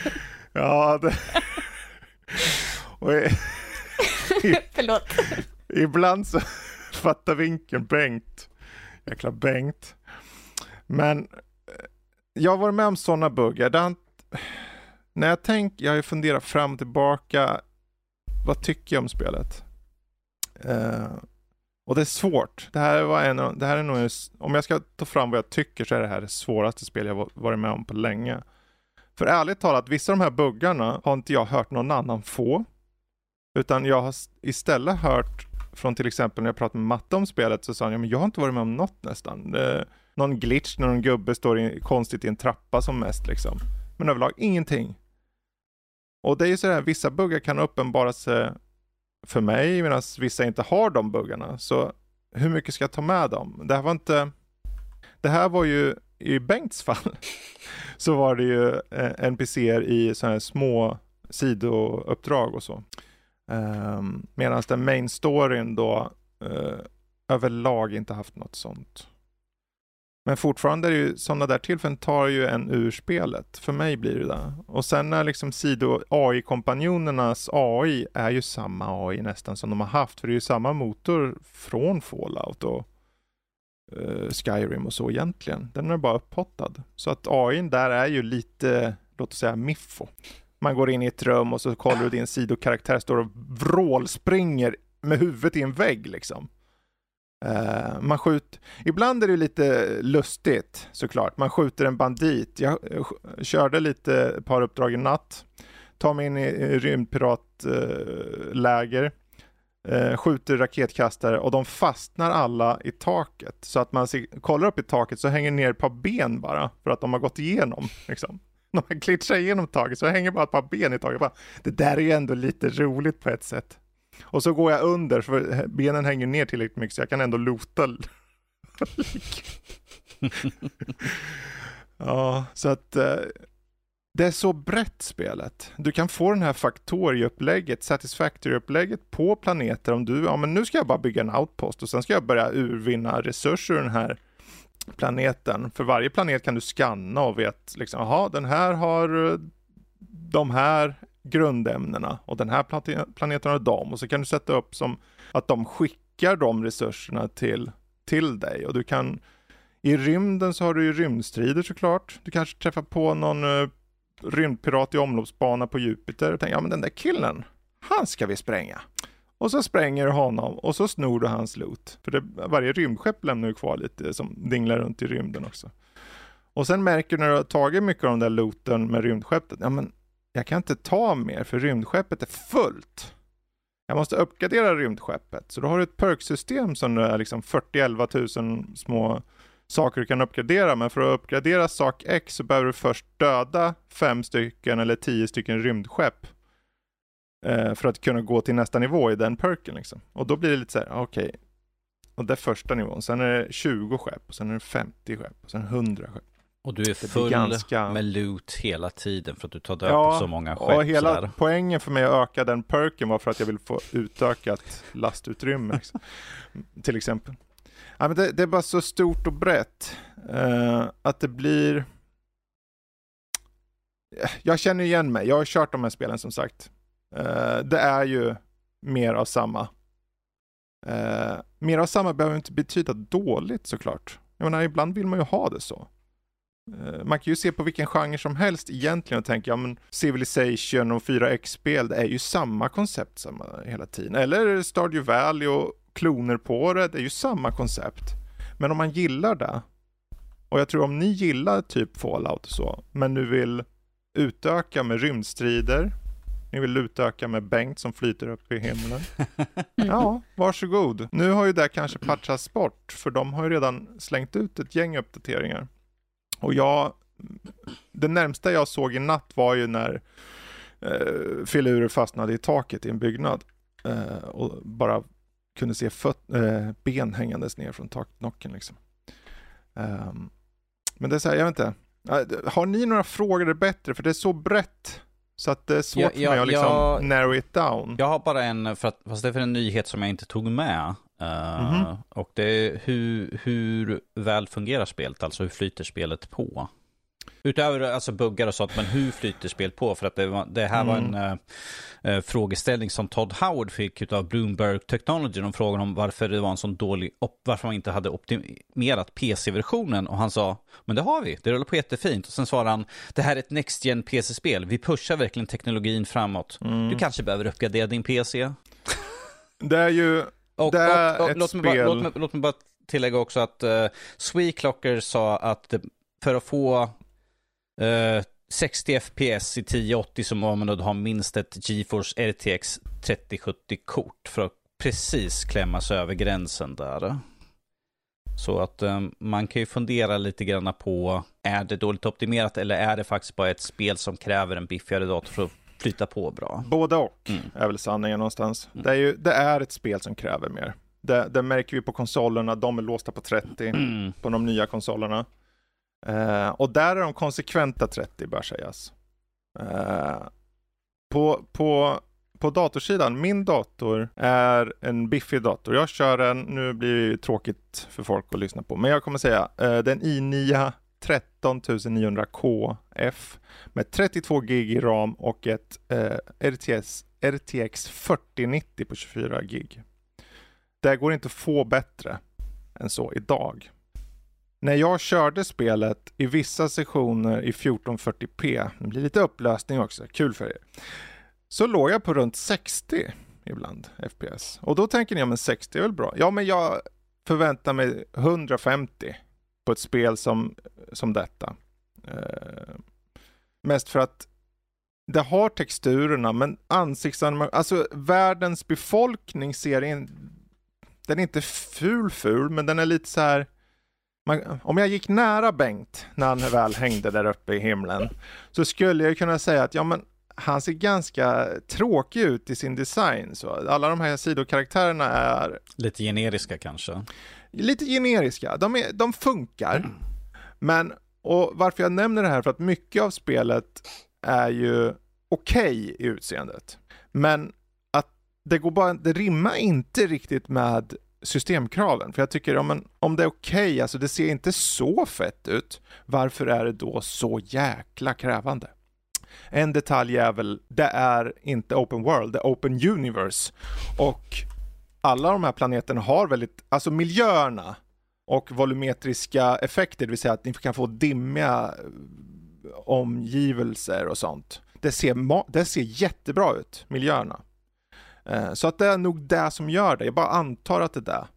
Ja, det... Och i... Förlåt. Ibland så fattar vinkeln Bengt. Jäkla Bengt. Men jag har varit med om sådana buggar. Där när jag tänker, jag har ju funderat fram och tillbaka. Vad tycker jag om spelet? Uh, och det är svårt. Det här, var en, det här är nog, om jag ska ta fram vad jag tycker så är det här det svåraste spel jag varit med om på länge. För ärligt talat, vissa av de här buggarna har inte jag hört någon annan få. Utan jag har istället hört från till exempel när jag pratade med Matte om spelet så sa han, ja men jag har inte varit med om något nästan. Det, någon glitch när någon gubbe står i, konstigt i en trappa som mest liksom. Men överlag ingenting. Och det är ju sådär, vissa buggar kan uppenbara sig eh, för mig medan vissa inte har de buggarna. Så hur mycket ska jag ta med dem? Det här var inte... Det här var ju i Bengts fall så var det ju eh, NPCer i sådana här små sidouppdrag och så. Ehm, um, Medan den main storyn då uh, överlag inte haft något sånt. Men fortfarande är det ju sådana där tillfällen tar ju en ur spelet. För mig blir det det. Och sen när liksom sido AI-kompanjonernas AI är ju samma AI nästan som de har haft. För det är ju samma motor från Fallout och uh, Skyrim och så egentligen. Den är bara upphottad. Så att AI där är ju lite låt oss säga miffo. Man går in i ett rum och så kollar du din sidokaraktär står och vrålspringer med huvudet i en vägg liksom. Uh, man skjuter, ibland är det lite lustigt såklart. Man skjuter en bandit. Jag eh, körde lite ett par uppdrag i natt. Tar mig in i, rymdpiratläger. Uh, skjuter raketkastare och de fastnar alla i taket. Så att man ser, kollar upp i taket så hänger ner ett par ben bara för att de har gått igenom. Liksom. De har glitchat igenom taket så hänger bara ett par ben i taket. Bara, det där är ju ändå lite roligt på ett sätt. Och så går jag under för benen hänger ner tillräckligt mycket så jag kan ändå lota. ja, så att eh, det är så brett spelet. Du kan få den här faktorieupplägget, satisfactory-upplägget på planeter om du, ja men nu ska jag bara bygga en outpost och sen ska jag börja urvinna resurser ur den här planeten. För varje planet kan du scanna och vet liksom, jaha den här har eh, de här grundämnena och den här planeten har dem och så kan du sätta upp som att de skickar de resurserna till, till dig och du kan i rymden så har du ju rymdstrider såklart. Du kanske träffar på någon uh, rymdpirat i omloppsbana på Jupiter och tänker ja men den där killen, han ska vi spränga. Och så spränger du honom och så snor du hans loot. För det, varje rymdskepp lämnar ju kvar lite som dinglar runt i rymden också. Och sen märker du när du har tagit mycket av den där looten med rymdskeppet, ja men jag kan inte ta mer för rymdskeppet är fullt. Jag måste uppgradera rymdskeppet. Så då har du ett perksystem som är liksom 40-11 000 små saker du kan uppgradera. Men för att uppgradera sak X så behöver du först döda fem stycken eller tio stycken rymdskepp. Eh, för att kunna gå till nästa nivå i den perken liksom. Och då blir det lite så här, okej. Okay. Och det är första nivån. Sen är det 20 skepp, och sen är det 50 skepp, och sen 100 skepp. Och du är full ganska... med loot hela tiden för att du tar död ja, på så många skepp. och hela sådär. poängen för mig att öka den perken var för att jag vill få utökat lastutrymme. Liksom. Till exempel. Ja, men det, det, är bara så stort och brett uh, att det blir... Jag känner igen mig. Jag har kört de här spelen som sagt. Uh, det är ju mer av samma. Uh, mer av samma behöver inte betyda dåligt såklart. Jag menar, ibland vill man ju ha det så. Eh, man kan ju se på vilken genre som helst egentligen och tänka, ja men Civilization och 4X-spel, det är ju samma koncept samma, hela tiden. Eller Stardew Valley och kloner på det, det är ju samma koncept. Men om man gillar det, och jag tror om ni gillar typ Fallout och så, men nu vill utöka med rymdstrider, ni vill utöka med Bengt som flyter upp i himlen. Ja, varsågod. Nu har ju det kanske patchats bort, för de har ju redan slängt ut ett gäng uppdateringar. Och jag, det närmsta jag såg i natt var ju när eh, filurer fastnade i taket i en byggnad eh, och bara kunde se föt, eh, ben hängandes ner från taknocken liksom. Um, men det är så här, jag vet inte. Har ni några frågor det bättre? För det är så brett så att det är svårt ja, för mig att liksom jag, narrow it down. Jag har bara en, för att, fast det är för en nyhet som jag inte tog med. Uh, mm -hmm. Och det är hur, hur väl fungerar spelet, alltså hur flyter spelet på? Utöver alltså buggar och sånt, men hur flyter spelet på? För att det, var, det här mm. var en uh, frågeställning som Todd Howard fick av Bloomberg Technology. De frågade om varför det var en sån dålig, varför man inte hade optimerat PC-versionen. Och han sa, men det har vi, det rullar på jättefint. Och sen svarade han, det här är ett Next Gen PC-spel, vi pushar verkligen teknologin framåt. Mm. Du kanske behöver uppgradera din PC. Det är ju och, det och, och, ett låt, mig bara, låt, mig, låt mig bara tillägga också att uh, eh, Sweeclocker sa att för att få uh, 60 FPS i 1080 så måste man ha minst ett GeForce RTX 3070-kort för att precis klämma sig över gränsen där. Så att um, man kan ju fundera lite grann på, är det dåligt optimerat eller är det faktiskt bara ett spel som kräver en biffigare dator för att flyta på bra. Både och mm. är väl sanningen någonstans. Mm. Det, är ju, det är ett spel som kräver mer. Det, det märker vi på konsolerna, de är låsta på 30 mm. på de nya konsolerna. Uh, och där är de konsekventa 30 bör sägas. Uh, på, på, på datorsidan, min dator är en biffig dator. Jag kör en, nu blir det tråkigt för folk att lyssna på, men jag kommer säga, uh, den i9 13900kf med 32 gig i ram och ett eh, RTS, RTX 4090 på 24 gig. Det går inte att få bättre än så idag. när jag körde spelet i vissa sektioner i 1440p, det blir lite upplösning också, kul för er, så låg jag på runt 60 ibland FPS. Och då tänker ni, ja men 60 är väl bra? Ja, men jag förväntar mig 150 på ett spel som, som detta. Eh, mest för att det har texturerna, men ansiktsanimationen, alltså världens befolkning ser in, den är inte ful ful, men den är lite så här man, om jag gick nära Bengt när han väl hängde där uppe i himlen så skulle jag kunna säga att ja, men han ser ganska tråkig ut i sin design. Så alla de här sidokaraktärerna är... Lite generiska kanske? Lite generiska. De, är, de funkar. Mm. Men, och varför jag nämner det här för att mycket av spelet är ju okej okay i utseendet. Men att det går bara, det rimmar inte riktigt med systemkraven. För jag tycker om, om det är okej, okay, alltså det ser inte så fett ut, varför är det då så jäkla krävande? En detalj är väl, det är inte open world, det är open universe. Och alla de här planeterna har väldigt, alltså miljöerna och volumetriska effekter, det vill säga att ni kan få dimmiga eh, omgivelser och sånt. Det ser, det ser jättebra ut, miljöerna. Eh, så att det är nog det som gör det. Jag bara antar att det är det.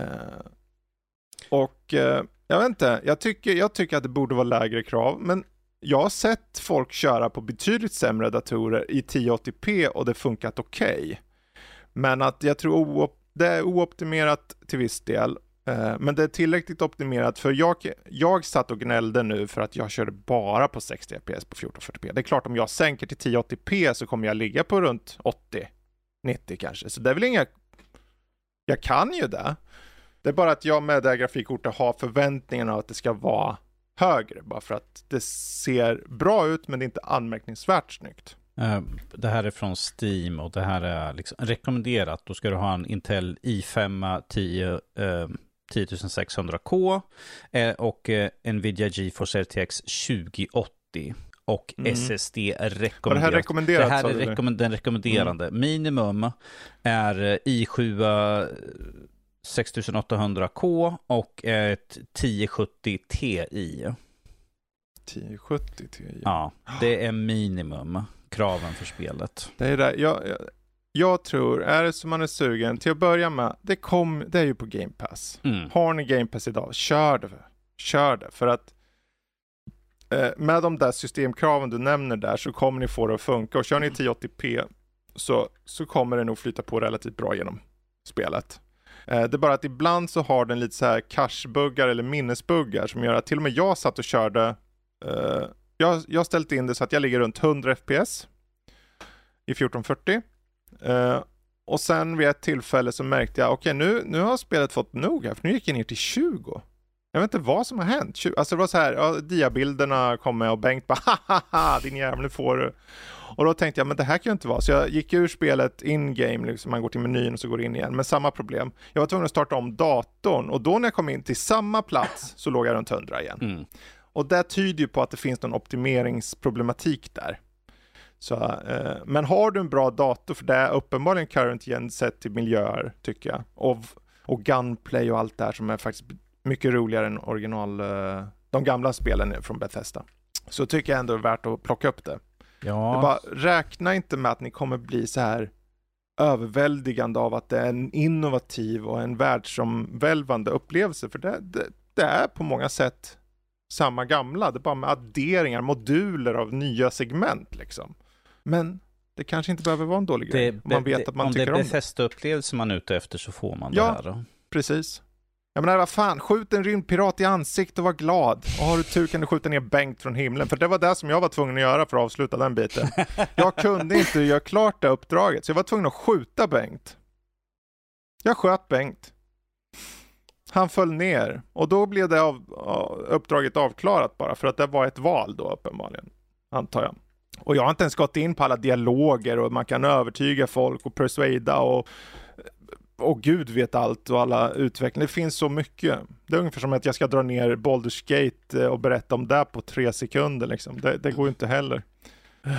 Eh, och jag vet inte, jag tycker, jag tycker att det borde vara lägre krav, men jag har sett folk köra på betydligt sämre datorer i 1080p och det funkat okej. Okay. Men att jag tror det är ooptimerat till viss del. Eh, men det är tillräckligt optimerat för jag, jag satt och gnällde nu för att jag körde bara på 60 fps på 1440p. Det är klart om jag sänker till 1080p så kommer jag ligga på runt 80 90 kanske. Så det är väl inga... Jag kan ju det. Det är bara att jag med det här grafikkortet har förväntningarna att det ska vara högre. Bara för att det ser bra ut men det är inte anmärkningsvärt snyggt. Eh, det här är från Steam och det här är liksom rekommenderat. Då ska du ha en Intel i5 10, eh, 10600K eh, och Nvidia GeForce RTX 2080 och mm. SSD rekommenderat. Var det här rekommenderat? Det här är rekommend den rekommenderande. Mm. Minimum är i7 6800K och ett 1070 Ti. 1070 Ti? Ja, det är minimum kraven för spelet. Det är det. Jag, jag, jag tror, är det som man är sugen, till att börja med, det, kom, det är ju på Game Pass. Mm. Har ni Game Pass idag, kör det. Kör det, för att Eh, med de där systemkraven du nämner där så kommer ni få det att funka och kör ni 1080p så, så kommer det nog flyta på relativt bra genom spelet. Eh, det är bara att ibland så har den lite så här cachebuggar eller minnesbuggar som gör att till och med jag satt och körde eh, jag, jag har ställt in det så att jag ligger runt 100 fps i 1440 eh, och sen vid ett tillfälle så märkte jag okej okay, nu, nu har spelet fått nog här för nu gick jag ner till 20 jag vet inte vad som har hänt. Alltså det var så här, ja, diabilderna kom med och Bengt bara haha din jävel nu får du. Och då tänkte jag, men det här kan ju inte vara. Så jag gick ur spelet in-game, liksom, man går till menyn och så går in igen. Men samma problem. Jag var tvungen att starta om datorn och då när jag kom in till samma plats så låg jag runt 100 igen. Mm. Och det tyder ju på att det finns någon optimeringsproblematik där. Så, eh, men har du en bra dator, för det är uppenbarligen current gen sett till miljöer tycker jag. Och, och gunplay och allt det här som är faktiskt mycket roligare än original, eh, de gamla spelen från Bethesda. Så tycker jag ändå det är värt att plocka upp det. Ja. det bara, räkna inte med att ni kommer bli så här överväldigande av att det är en innovativ och en världsomvälvande upplevelse. För det, det, det, är på många sätt samma gamla. Det är bara med adderingar, moduler av nya segment liksom. Men det kanske inte behöver vara en dålig grej. Det, man vet att man tycker om det. Om det är Bethesda-upplevelse man är ute efter så får man ja, det här. Då. precis. Jag menar vad fan, skjut en rymdpirat i ansiktet och var glad. Och har du tur kan du skjuta ner Bengt från himlen. För det var det som jag var tvungen att göra för att avsluta den biten. Jag kunde inte göra klart det uppdraget, så jag var tvungen att skjuta Bengt. Jag sköt Bengt. Han föll ner och då blev det av, uppdraget avklarat bara för att det var ett val då uppenbarligen. Antar jag. Och jag har inte ens gått in på alla dialoger och man kan övertyga folk och persuada och och gud vet allt och alla utveckling. Det finns så mycket. Det är ungefär som att jag ska dra ner Baldur's Gate eh, och berätta om det på tre sekunder liksom. Det, det går ju inte heller.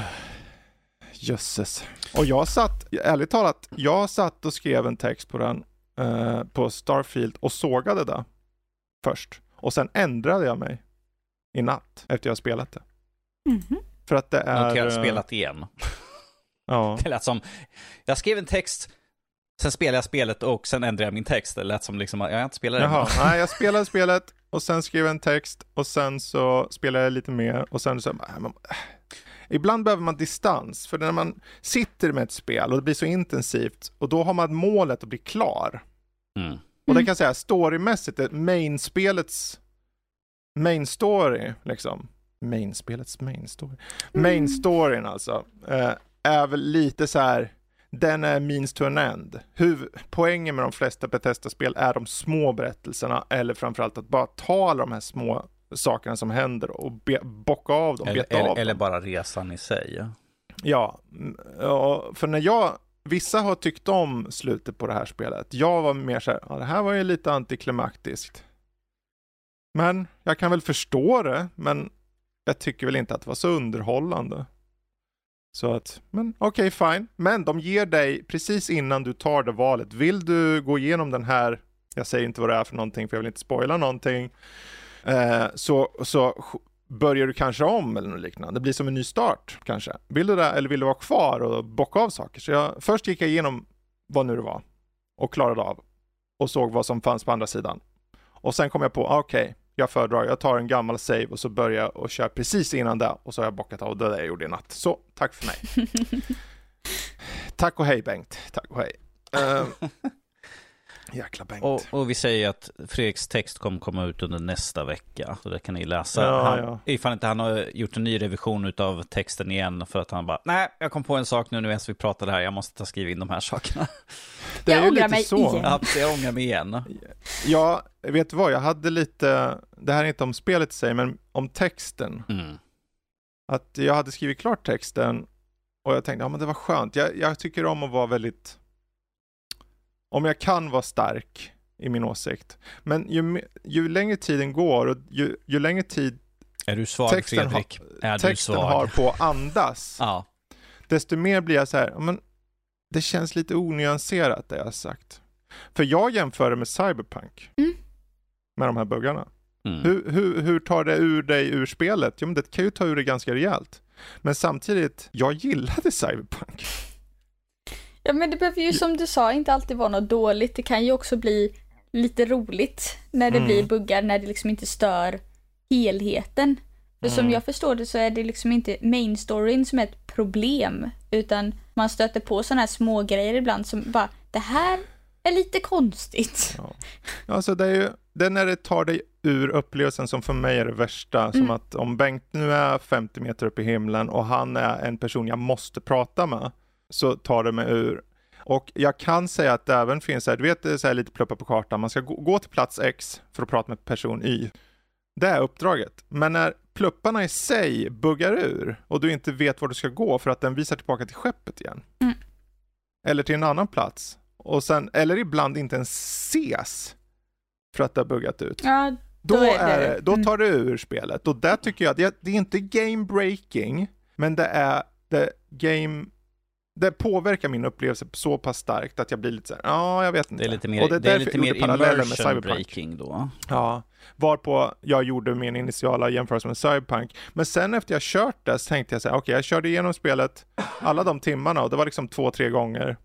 Jösses. Och jag satt, ärligt talat, jag satt och skrev en text på den, eh, på Starfield och sågade det först. Och sen ändrade jag mig i natt efter jag spelat det. Mhm. För att det är... Noterat eh, spelat igen. Ja. Det lät som, jag skrev en text, sen spelade jag spelet och sen ändrade jag min text. Det lät som liksom, jag har inte spelat det Jaha, nej jag spelade spelet och sen skrev en text och sen så spelade jag lite mer och sen så, äh, men, äh. Ibland behöver man distans, för när man sitter med ett spel och det blir så intensivt och då har man målet att bli klar. Mm. Och det Mm. kan jag säga, storymässigt, main-spelets main story, liksom. Main-spelets main story. Main storyn alltså, eh, är väl lite så här, den är means to an end. Huv poängen med de flesta Bethesda-spel är de små berättelserna, eller framförallt att bara ta alla de här små sakerna som händer och be- bocka av dem, Eller, beta av eller, eller dem. bara resan i sig. Ja, ja, för när jag, vissa har tyckt om slutet på det här spelet. Jag var mer så här, ja, det här var ju lite antiklimaktiskt. Men jag kan väl förstå det, men jag tycker väl inte att det var så underhållande. Så att, men okej, fine. Men de ger dig precis innan du tar det valet, vill du gå igenom den här, jag säger inte vad det är för någonting för jag vill inte spoila någonting, eh, så, så börjar du kanske om eller något liknande. Det blir som en ny start kanske. Vill du det eller vill du vara kvar och bocka av saker? Så jag, först gick jag igenom vad nu det var och klarade av och såg vad som fanns på andra sidan. Och sen kom jag på, okej, okej, jag föredrar, jag tar en gammal save och så börjar jag och kör precis innan det och så har jag bockat av det där jag gjorde i natt. Så, tack för mig. tack och hej Bengt. Tack och hej. Uh, jäkla Bengt. Och, och vi säger att Fredriks text kommer komma ut under nästa vecka. Så det kan ni läsa. Ja, han, ja. Ifall inte han har gjort en ny revision av texten igen för att han bara, nej, jag kom på en sak nu när vi pratade här, jag måste ta skriva in de här sakerna. det är jag ångrar lite mig så. igen. Ja, jag ångrar mig igen. Ja, vet du vad, jag hade lite, det här är inte om spelet i sig, men om texten. Mm. Att jag hade skrivit klart texten och jag tänkte, ja men det var skönt. Jag, jag tycker om att vara väldigt, om jag kan vara stark i min åsikt. Men ju, ju längre tiden går och ju, ju längre tid Är du svag texten, har, Fredrik? är du texten svag? har på att andas, Ja. desto mer blir jag så här, men det känns lite onyanserat det jag har sagt. För jag jämför det med Cyberpunk. Mm. Med de här buggarna. Mm. Hur, hur, hur tar det ur dig ur spelet? Jo men det kan ju ta ur det ganska rejält. Men samtidigt, jag gillade Cyberpunk. Ja men det behöver ju som du sa inte alltid vara något dåligt. Det kan ju också bli lite roligt när det Mm. blir buggar, när det liksom inte stör helheten. För som Mm. jag förstår det så är det liksom inte main storyn som är ett problem. Utan man stöter på sådana här små grejer ibland som bara, det här är lite konstigt. Alltså det är ju, det är när det tar dig ur upplevelsen som för mig är det värsta. Som Mm. att om Bengt nu är 50 meter upp i himlen och han är en person jag måste prata med, så tar det mig ur. Och jag kan säga att det även finns här, du vet är så här lite pluppa på kartan, man ska gå, gå till plats X för att prata med person Y. Det är uppdraget. Men när plupparna i sig buggar ur och du inte vet var du ska gå för att den visar tillbaka till skeppet igen. Mm. Eller till en annan plats. Och sen, eller ibland inte ens ses för att det har buggat ut. Ja, Då, Då är är det- det, då mm. tar det ur spelet. Och där tycker jag att det, det är inte game breaking, men det är det game det påverkar min upplevelse så pass starkt att jag blir lite så här, ja, jag vet inte. Det är lite mer, och det är därför lite mer immersion breaking då. Ja, varpå jag gjorde min initiala jämförelse med Cyberpunk. Men sen efter jag kört det så tänkte jag så här, okej, jag körde igenom spelet alla de timmarna och det var liksom två, tre gånger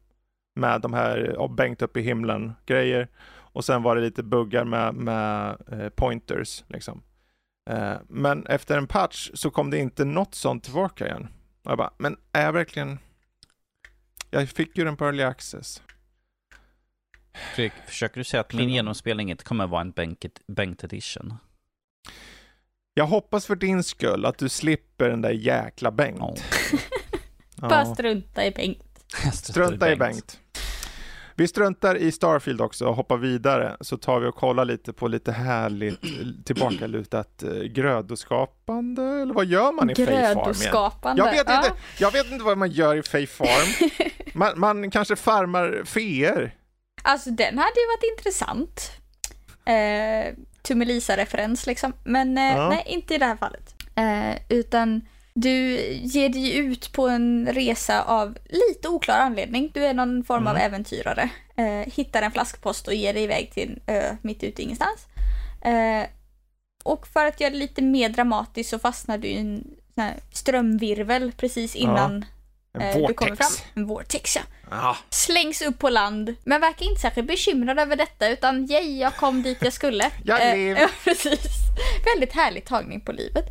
med de här Bengt upp i himlen grejer. Och sen var det lite buggar med, med eh, pointers liksom. Eh, men efter en patch så kom det inte något sånt tillbaka igen. Och jag bara, men är jag verkligen... Jag fick ju den på early access. Fredrik, försöker du säga att min genomspelning inte kommer vara en Bengt, Bengt edition? Jag hoppas för din skull att du slipper den där jäkla Bengt. Ja. Ja. bara strunta i Bengt. Strunta i Bengt. Vi struntar i Starfield också och hoppar vidare så tar vi och kollar lite på lite härligt tillbakalutat eh, grödoskapande eller vad gör man i? Grödoskapande. Jag vet, Ja. inte, jag vet inte vad man gör i Fae Farm. Man, man kanske farmar feer. Alltså den hade ju varit intressant. Eh, Tummelisa-referens liksom. Men eh, Ja. nej, inte i det här fallet. Eh, utan du ger dig ut på en resa av lite oklar anledning. Du är någon form av Mm. äventyrare. Eh, hittar en flaskpost och ger dig iväg till en ö mitt ute ingenstans. Eh, och för att göra det lite mer dramatiskt så fastnar du i en strömvirvel precis innan En eh, du kommer fram. En vortex ja. Ja. Slängs upp på land, men verkar inte särskilt bekymrad över detta utan yay, jag kom dit jag skulle. Jag Eh, lever. Ja, precis. Väldigt härlig tagning på livet.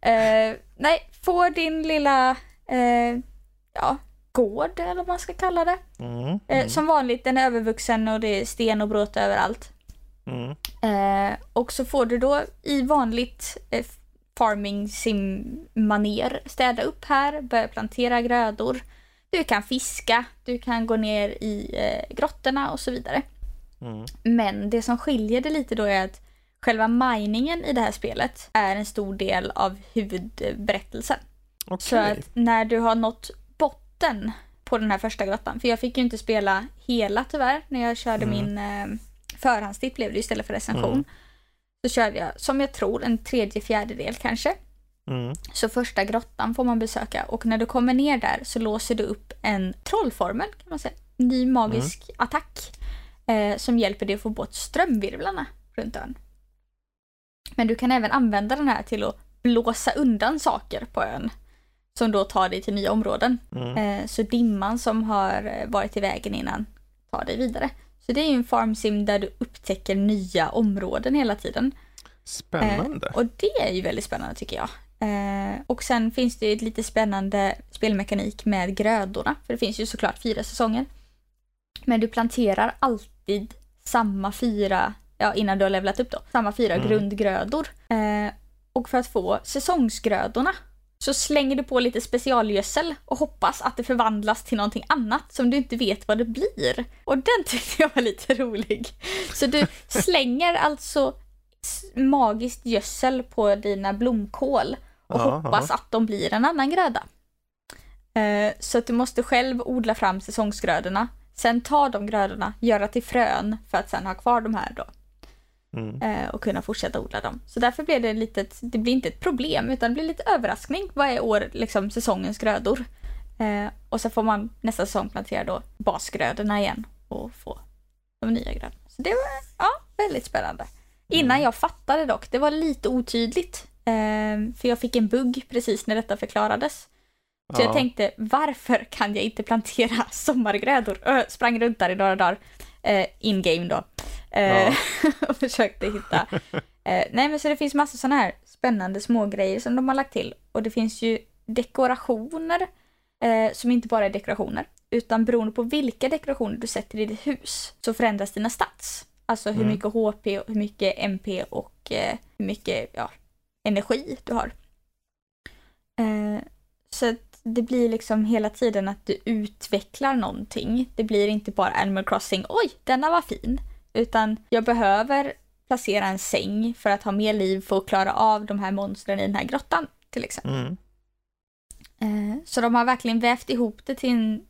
Eh, nej, får din lilla, eh, ja, gård eller vad man ska kalla det. Mm. Eh, Som vanligt, den är övervuxen och det är sten och bråte överallt. Mm. Eh, och så får du då i vanligt eh, farming sim maner städa upp här, börja plantera grödor. Du kan fiska, du kan gå ner i eh, grottorna och så vidare. Mm. Men det som skiljer det lite då är att själva miningen i det här spelet är en stor del av huvudberättelsen. Så Okej. att när du har nått botten på den här första grottan, för jag fick ju inte spela hela tyvärr när jag körde Mm. min eh, förhandstipp blev det istället för recension. Mm. Så körde jag, som jag tror, en tredje fjärdedel kanske. Mm. Så första grottan får man besöka och när du kommer ner där så låser du upp en trollformel kan man säga. Ny magisk attack. Eh, som hjälper dig att få bort strömvirvlarna runt ön. Men du kan även använda den här till att blåsa undan saker på ön. Som då tar dig till nya områden. Mm. Eh, så dimman som har eh, varit i vägen innan tar dig vidare. Så det är ju en farmsim där du upptäcker nya områden hela tiden. Spännande. Eh, och det är ju väldigt spännande tycker jag. Eh, och sen finns det ju ett lite spännande spelmekanik med grödorna. För det finns ju såklart fyra säsonger. Men du planterar alltid samma fyra, ja innan du har levlat upp då, samma fyra Mm. grundgrödor. Eh, och för att få säsongsgrödorna så slänger du på lite specialgödsel och hoppas att det förvandlas till någonting annat som du inte vet vad det blir. Och den tyckte jag var lite rolig. Så du slänger alltså magiskt gödsel på dina blomkål och Ja, hoppas att de blir en annan gröda. Eh, Så att du måste själv odla fram säsongsgrödorna, sen ta de grödorna, göra till frön för att sen ha kvar de här då Mm. eh, och kunna fortsätta odla dem. Så därför blir det lite, det blir inte ett problem utan det blir lite överraskning varje år, liksom säsongens grödor. Eh, och så får man nästa säsong plantera då basgrödorna igen och få de nya grödorna. Så det var ja, väldigt spännande. Innan jag fattade dock, det var lite otydligt. Eh, för jag fick en bugg precis när detta förklarades. Så Ja. jag tänkte, varför kan jag inte plantera sommargrödor? Ö, sprang runt där i några dagar, eh, in-game då. Eh, Ja. och försökte hitta. Eh, nej men så det finns massa sådana här spännande smågrejer som de har lagt till. Och det finns ju dekorationer eh, som inte bara är dekorationer. Utan beroende på vilka dekorationer du sätter i ditt hus så förändras dina stats. Alltså hur Mm. mycket HP, och hur mycket MP och eh, hur mycket ja, energi du har. Eh, så att det blir liksom hela tiden att du utvecklar någonting. Det blir inte bara Animal Crossing, oj, denna var fin. Utan jag behöver placera en säng för att ha mer liv för att klara av de här monstren i den här grottan till exempel. Mm. Eh, så de har verkligen vävt ihop det till en...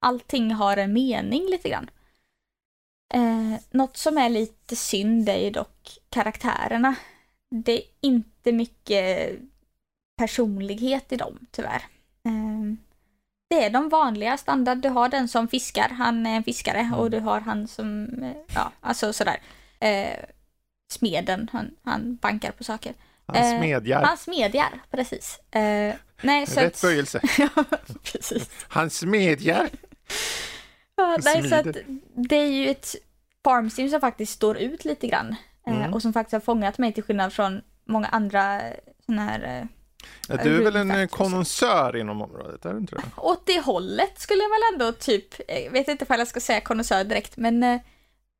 Allting har en mening lite grann. Eh, något som är lite synd är ju dock karaktärerna. Det är inte mycket personlighet i dem tyvärr. Eh, det är de vanliga standard. Du har den som fiskar, han är en fiskare och du har han som, eh, ja alltså sådär. Eh, smeden, han, han bankar på saker. Han Eh, smedjar. Han smedjar, precis. Eh, nej, så Rätt böjelse. ja, precis. Han smedjar. Ja, nej, så att det är ju ett farmsim som faktiskt står ut lite grann. Eh, Mm. och som faktiskt har fångat mig till skillnad från många andra sådana här... Eh, Ja, du är väl en eh, konnonsör inom området, är du inte det? åt det hållet skulle jag väl ändå typ, jag vet inte ifall jag ska säga konnässör direkt, men eh,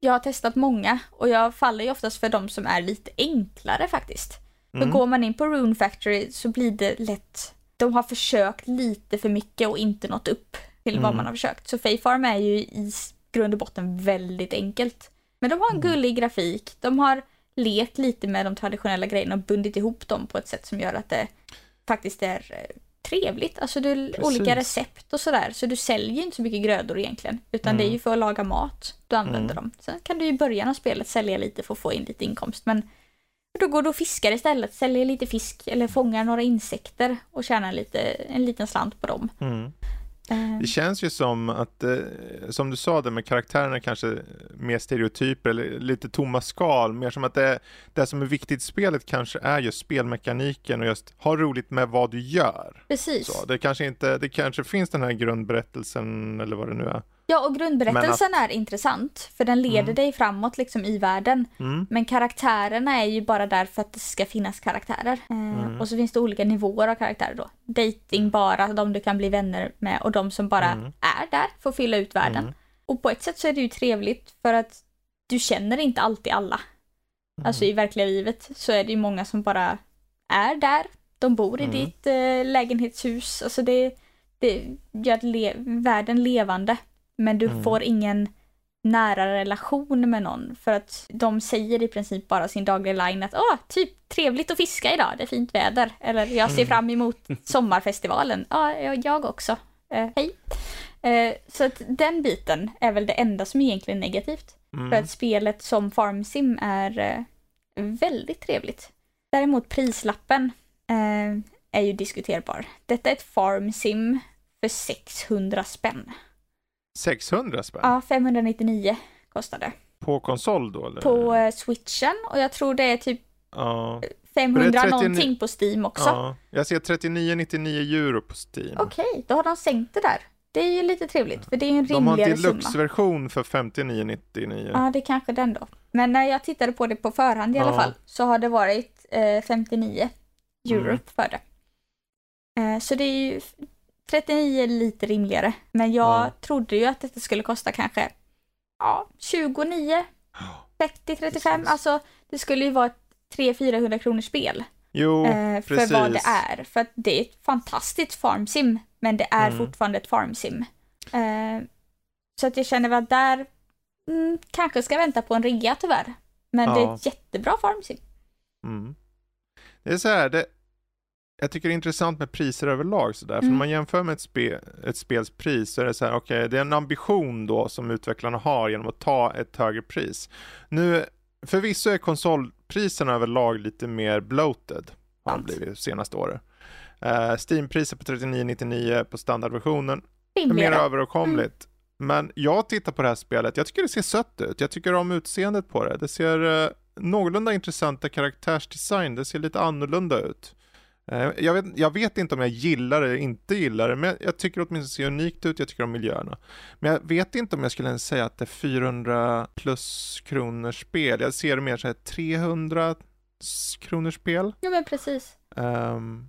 jag har testat många och jag faller ju oftast för de som är lite enklare faktiskt. För Mm. går man in på Rune Factory så blir det lätt, de har försökt lite för mycket och inte nått upp till vad Mm. man har försökt. Så Fae Farm är ju i grund och botten väldigt enkelt. Men de har en Mm. gullig grafik, de har lekt lite med de traditionella grejerna och bundit ihop dem på ett sätt som gör att det faktiskt är eh, trevligt. Alltså du, Precis. olika recept och sådär. Så du säljer inte så mycket grödor egentligen. Utan det är Mm. ju för att laga mat du använder Mm. dem. Sen kan du i början av spelet sälja lite för att få in lite inkomst. Men då går du och fiskar istället. Säljer lite fisk eller fångar några insekter och tjänar lite, en liten slant på dem. Mm. Eh, Det känns ju som att, eh, som du sa det med karaktärerna kanske mer stereotyper eller lite tomma skal, mer som att det, det som är viktigt i spelet kanske är just spelmekaniken och just ha roligt med vad du gör. precis. Så, det kanske inte, det kanske finns den här grundberättelsen eller vad det nu är. Ja, och grundberättelsen är intressant, för den leder Mm. dig framåt liksom i världen. Mm. Men karaktärerna är ju bara där för att det ska finnas karaktärer. Eh, Mm. Och så finns det olika nivåer av karaktärer då. Dating bara, de du kan bli vänner med och de som bara Mm. är där att fylla ut världen. Mm. Och på ett sätt så är det ju trevligt för att du känner inte alltid alla. Mm. Alltså i verkliga livet så är det ju många som bara är där. De bor i Mm. ditt eh, lägenhetshus. Alltså det, det gör le världen levande. Men du Mm. får ingen nära relation med någon. För att de säger i princip bara sin dagliga line att åh, typ trevligt att fiska idag, det är fint väder. Eller jag ser Mm. fram emot sommarfestivalen. Ja, jag- också. Eh, hej. Eh, så att den biten är väl det enda som egentligen är negativt. Mm. För att spelet som Farmsim är eh, väldigt trevligt. Däremot prislappen eh, är ju diskuterbar. Detta är ett Farmsim för 600 spänn. 600 spänn? Ja, 599 kostar det. På konsol då eller? På eh, switchen och jag tror det är typ Ja. 500 39 någonting på Steam också. ja. Jag ser 39,99 euro på Steam. Okej, då har de sänkt det där. Det är ju lite trevligt för det är ju en De har en rimligare summa. deluxe-version för 59,99. Ja, det är kanske den då. Men när jag tittade på det på förhand i alla Ja. fall så har det varit eh, 59 euro Mm. för det. Eh, så det är ju 39 är lite rimligare. Men jag Ja. trodde ju att detta skulle kosta kanske ja, 29, 30, 35. Precis. Alltså det skulle ju vara ett 300-400 kronors spel. Jo, eh, för precis. vad det är. För att det är ett fantastiskt farmsim. Men det är Mm. fortfarande ett farmsim. Eh, så att jag känner att där mm, kanske ska vänta på en rea tyvärr. Men det är Ja. ett jättebra farmsim. Mm. Det är så här, det, jag tycker det är intressant med priser överlag sådär, för Mm. när man jämför med ett, spe, ett spels pris så är det så här, okej, det är en ambition då som utvecklarna har genom att ta ett högre pris. Nu, förvisso är konsolpriserna överlag lite mer bloated, har de blivit senaste året. Uh, Steam-priset på 39,99 på standardversionen, är mer överkomligt. Men jag tittar på det här spelet, jag tycker det ser sött ut. Jag tycker om utseendet på det. Det ser eh, någorlunda intressanta karaktärsdesign, det ser lite annorlunda ut. Eh, jag, vet, jag vet inte om jag gillar det eller inte gillar det, men jag, tycker åtminstone det ser unikt ut, jag tycker om miljöerna. Men jag vet inte om jag skulle ens säga att det är 400 plus kronors spel. Jag ser det mer så här 300 s- kronors spel. Ja men precis. Ehm,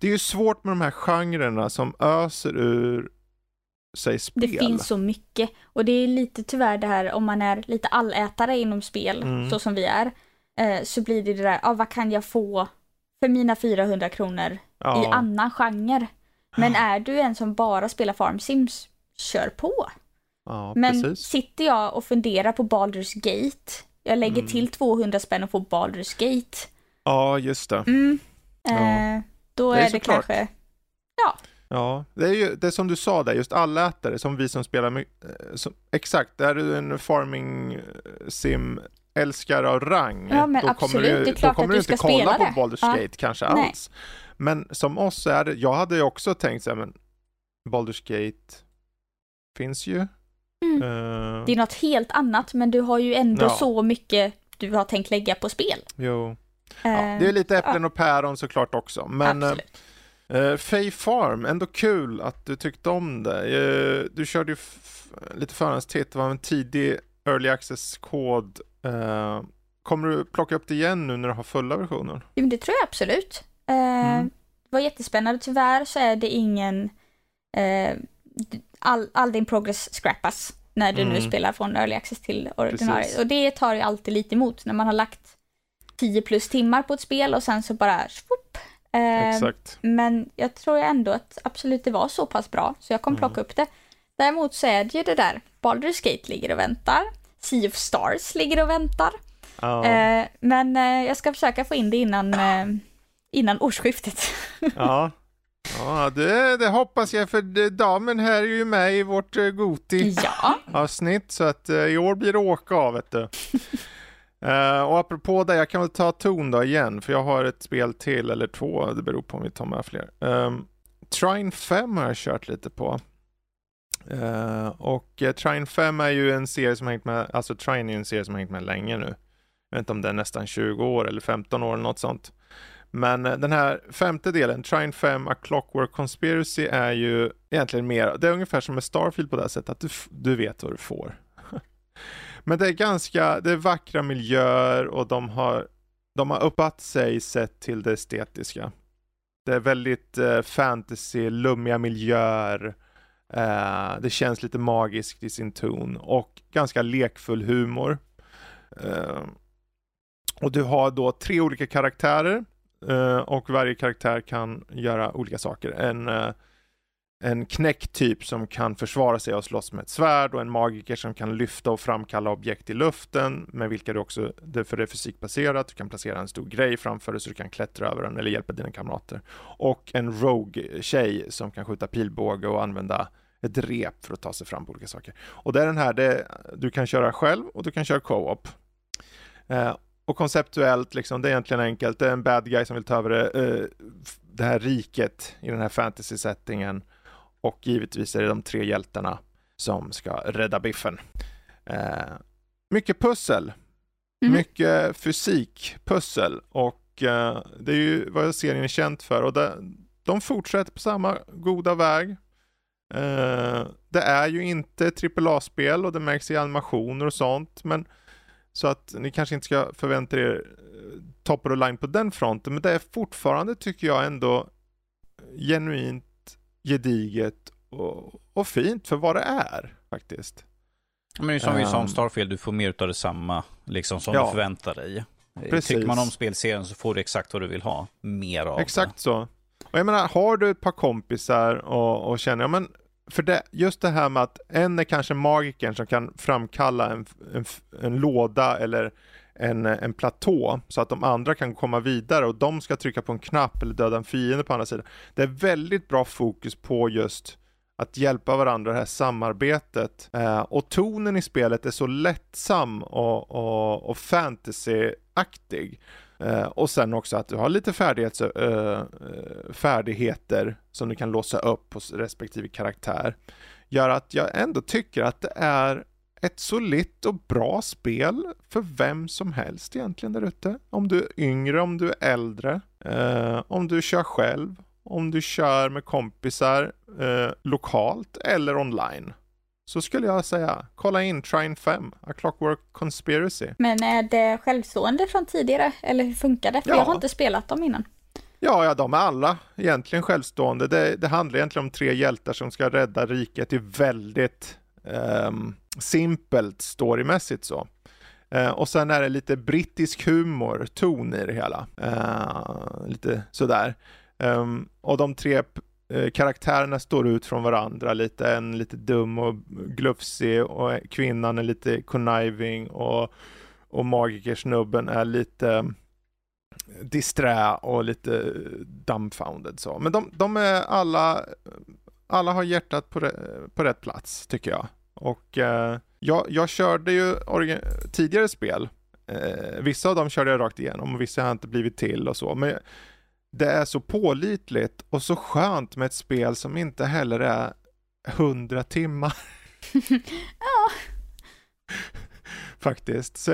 det är ju svårt med de här genrerna som öser ur sig spel. Det finns så mycket. Och det är lite tyvärr det här om man är lite allätare inom spel, Mm. så som vi är. Eh, så blir det det där, ah, vad kan jag få för mina 400 kronor i ja. annan genre? Men är du en som bara spelar Farm Sims, kör på. ja, Men precis. sitter jag och funderar på Baldur's Gate, jag lägger Mm. till 200 spänn och får Baldur's Gate. Ja, just det. Mm. Ja. Eh, då Det är är det såklart. kanske, Ja, det är ju det är som du sa där, just allätare, som vi som spelar eh, som, exakt, är du en farming eh, sim älskare av rang, Ja, men då absolut. kommer du, Det då kommer du inte ska kolla spela på det. Baldur's Ja. Gate kanske Nej. alls. Men som oss är det, jag hade ju också tänkt så här, men Baldur's Gate finns ju. Mm. Eh, det är något helt annat men du har ju ändå Ja. så mycket du har tänkt lägga på spel. jo. Ja, Eh, det är lite äpplen och päron såklart också, men eh, absolut. Uh, Faye Farm, ändå kul att du tyckte om det. Eh, du körde ju lite förhandstitt, det var en tidig early access-kod. Eh, kommer du plocka upp det igen nu när du har fulla versionen? Jo, men det tror jag absolut. Eh, Mm. Det var jättespännande. Tyvärr så är det ingen... Eh, all, all din progress scrappas när du nu Mm. spelar från early access till ordinarie. Precis. Och det tar ju alltid lite emot när man har lagt 10 plus timmar på ett spel och sen så bara... Swoop, eh, Exakt. Men jag tror ändå att absolut det var så pass bra så jag kommer Mm. plocka upp det. Däremot så är det ju det där, Baldur's Gate ligger och väntar. Sea of Stars ligger och väntar. Ja, Eh, men eh, jag ska försöka få in det innan, eh, innan årsskiftet. ja. ja det, det hoppas jag för damen här är ju med i vårt uh, Goti-avsnitt ja, så att eh, i år blir det åka av vet du. Eh, och apropå det, jag kan väl ta ton då igen, för jag har ett spel till, eller två, det beror på om vi tar med fler. Um, Trine 5 har jag kört lite på. Uh, och uh, Trine 5 är ju en serie som har hängt med, alltså Trine är en serie som har hängt med länge nu. Jag vet inte om det är nästan 20 år eller 15 år eller något sånt. Men uh, den här femte delen, Trine 5 A Clockwork Conspiracy är ju egentligen mer, det är ungefär som med Starfield på det sättet att du, du vet vad du får. Men det är ganska, det är vackra miljöer och de har, de har uppat sig sett till det estetiska. Det är väldigt fantasy, lummiga miljöer. Uh, det känns lite magiskt i sin ton och ganska lekfull humor. Uh, och du har då tre olika karaktärer eh, och varje karaktär kan göra olika saker. En en knäcktyp som kan försvara sig och slåss med ett svärd och en magiker som kan lyfta och framkalla objekt i luften med vilka du också, för det är fysikbaserat, du kan placera en stor grej framför dig så du kan klättra över den eller hjälpa dina kamrater. Och en rogue-tjej som kan skjuta pilbåge och använda ett rep för att ta sig fram på olika saker. Och det är den här, det, du kan köra själv och du kan köra co-op. Eh, och konceptuellt, liksom, det är egentligen enkelt. Det är en bad guy som vill ta över det, eh, det här riket i den här fantasy-settingen och givetvis är det de tre hjältarna som ska rädda biffen. Eh, mycket pussel, mm. mycket fysikpussel och eh, det är ju vad serien är känt för och det, de fortsätter på samma goda väg. Eh, det är ju inte AAA-spel och det märks i animationer och sånt, men så att ni kanske inte ska förvänta er eh, top of the line på den fronten, men det är fortfarande, tycker jag, ändå genuint gediget och, och fint för vad det är faktiskt. Men det är som vi sa om ehm. Starfield, du får mer av detsamma liksom som ja. du förväntar dig. Precis. Tycker man om spelserien så får du exakt vad du vill ha, mer av Exakt det. så. Och jag menar, har du ett par kompisar och, och känner, ja men för det, just det här med att en är kanske magikern som kan framkalla en, en, en låda eller en, en platå så att de andra kan komma vidare och de ska trycka på en knapp eller döda en fiende på andra sidan. Det är väldigt bra fokus på just att hjälpa varandra, det här samarbetet. Eh, och tonen i spelet är så lättsam och, och, och fantasyaktig. Eh, och sen också att du har lite färdighets, eh, eh färdigheter som du kan låsa upp hos respektive karaktär. Gör att jag ändå tycker att det är ett solitt och bra spel för vem som helst egentligen där ute. Om du är yngre, om du är äldre, eh, om du kör själv, om du kör med kompisar eh, lokalt eller online. Så skulle jag säga, kolla in Trine 5, A Clockwork Conspiracy. Men är det självstående från tidigare, eller hur funkar det? För ja. jag har inte spelat dem innan. Ja, ja, de är alla egentligen självstående. Det, det handlar egentligen om tre hjältar som ska rädda riket i väldigt um, simpelt storymässigt så. Eh, och sen är det lite brittisk humor, ton i det hela. Eh, lite sådär. Eh, och de tre eh, karaktärerna står ut från varandra lite. En lite dum och glufsig och kvinnan är lite conniving och, och magikersnubben är lite eh, disträ och lite eh, dumbfounded så. Men de, de är alla, alla har hjärtat på, på rätt plats tycker jag. Och uh, jag, jag körde ju tidigare spel. Uh, vissa av dem körde jag rakt igenom och vissa har inte blivit till och så. Men det är så pålitligt och så skönt med ett spel som inte heller är 100 timmar. ja. Faktiskt. Så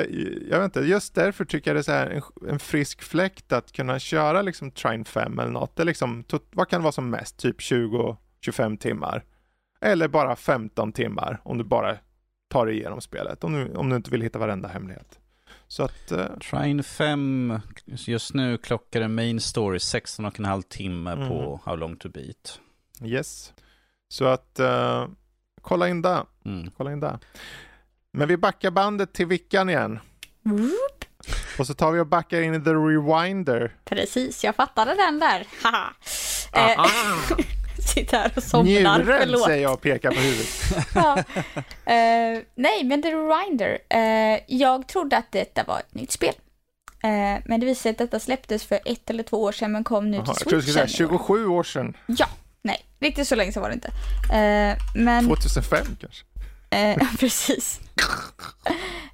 jag vet inte, just därför tycker jag det är så här en, en frisk fläkt att kunna köra liksom Trine 5 eller något. Det liksom, vad kan det vara som mest? Typ 20-25 timmar. Eller bara 15 timmar om du bara tar dig igenom spelet. Om du, om du inte vill hitta varenda hemlighet. Så att... Uh... Trine 5, just nu klockar en main story 16 och en halv timme mm. på How long to beat. Yes. Så att uh, kolla in det. Mm. Kolla in det. Men vi backar bandet till vickan igen. Mm. Och så tar vi och backar in i the rewinder. Precis, jag fattade den där. Haha. Eh, sitter här och somnar. Njuren Förlåt. säger jag och pekar på huvudet. ja. uh, nej, men The Rewinder. Uh, jag trodde att detta var ett nytt spel. Uh, men det visade sig att detta släpptes för ett eller två år sedan men kom nu Aha, till Switchen. Jag trodde du skulle säga 27 år sedan. Ja, nej, riktigt så länge sedan var det inte. men... 2005 kanske? Precis.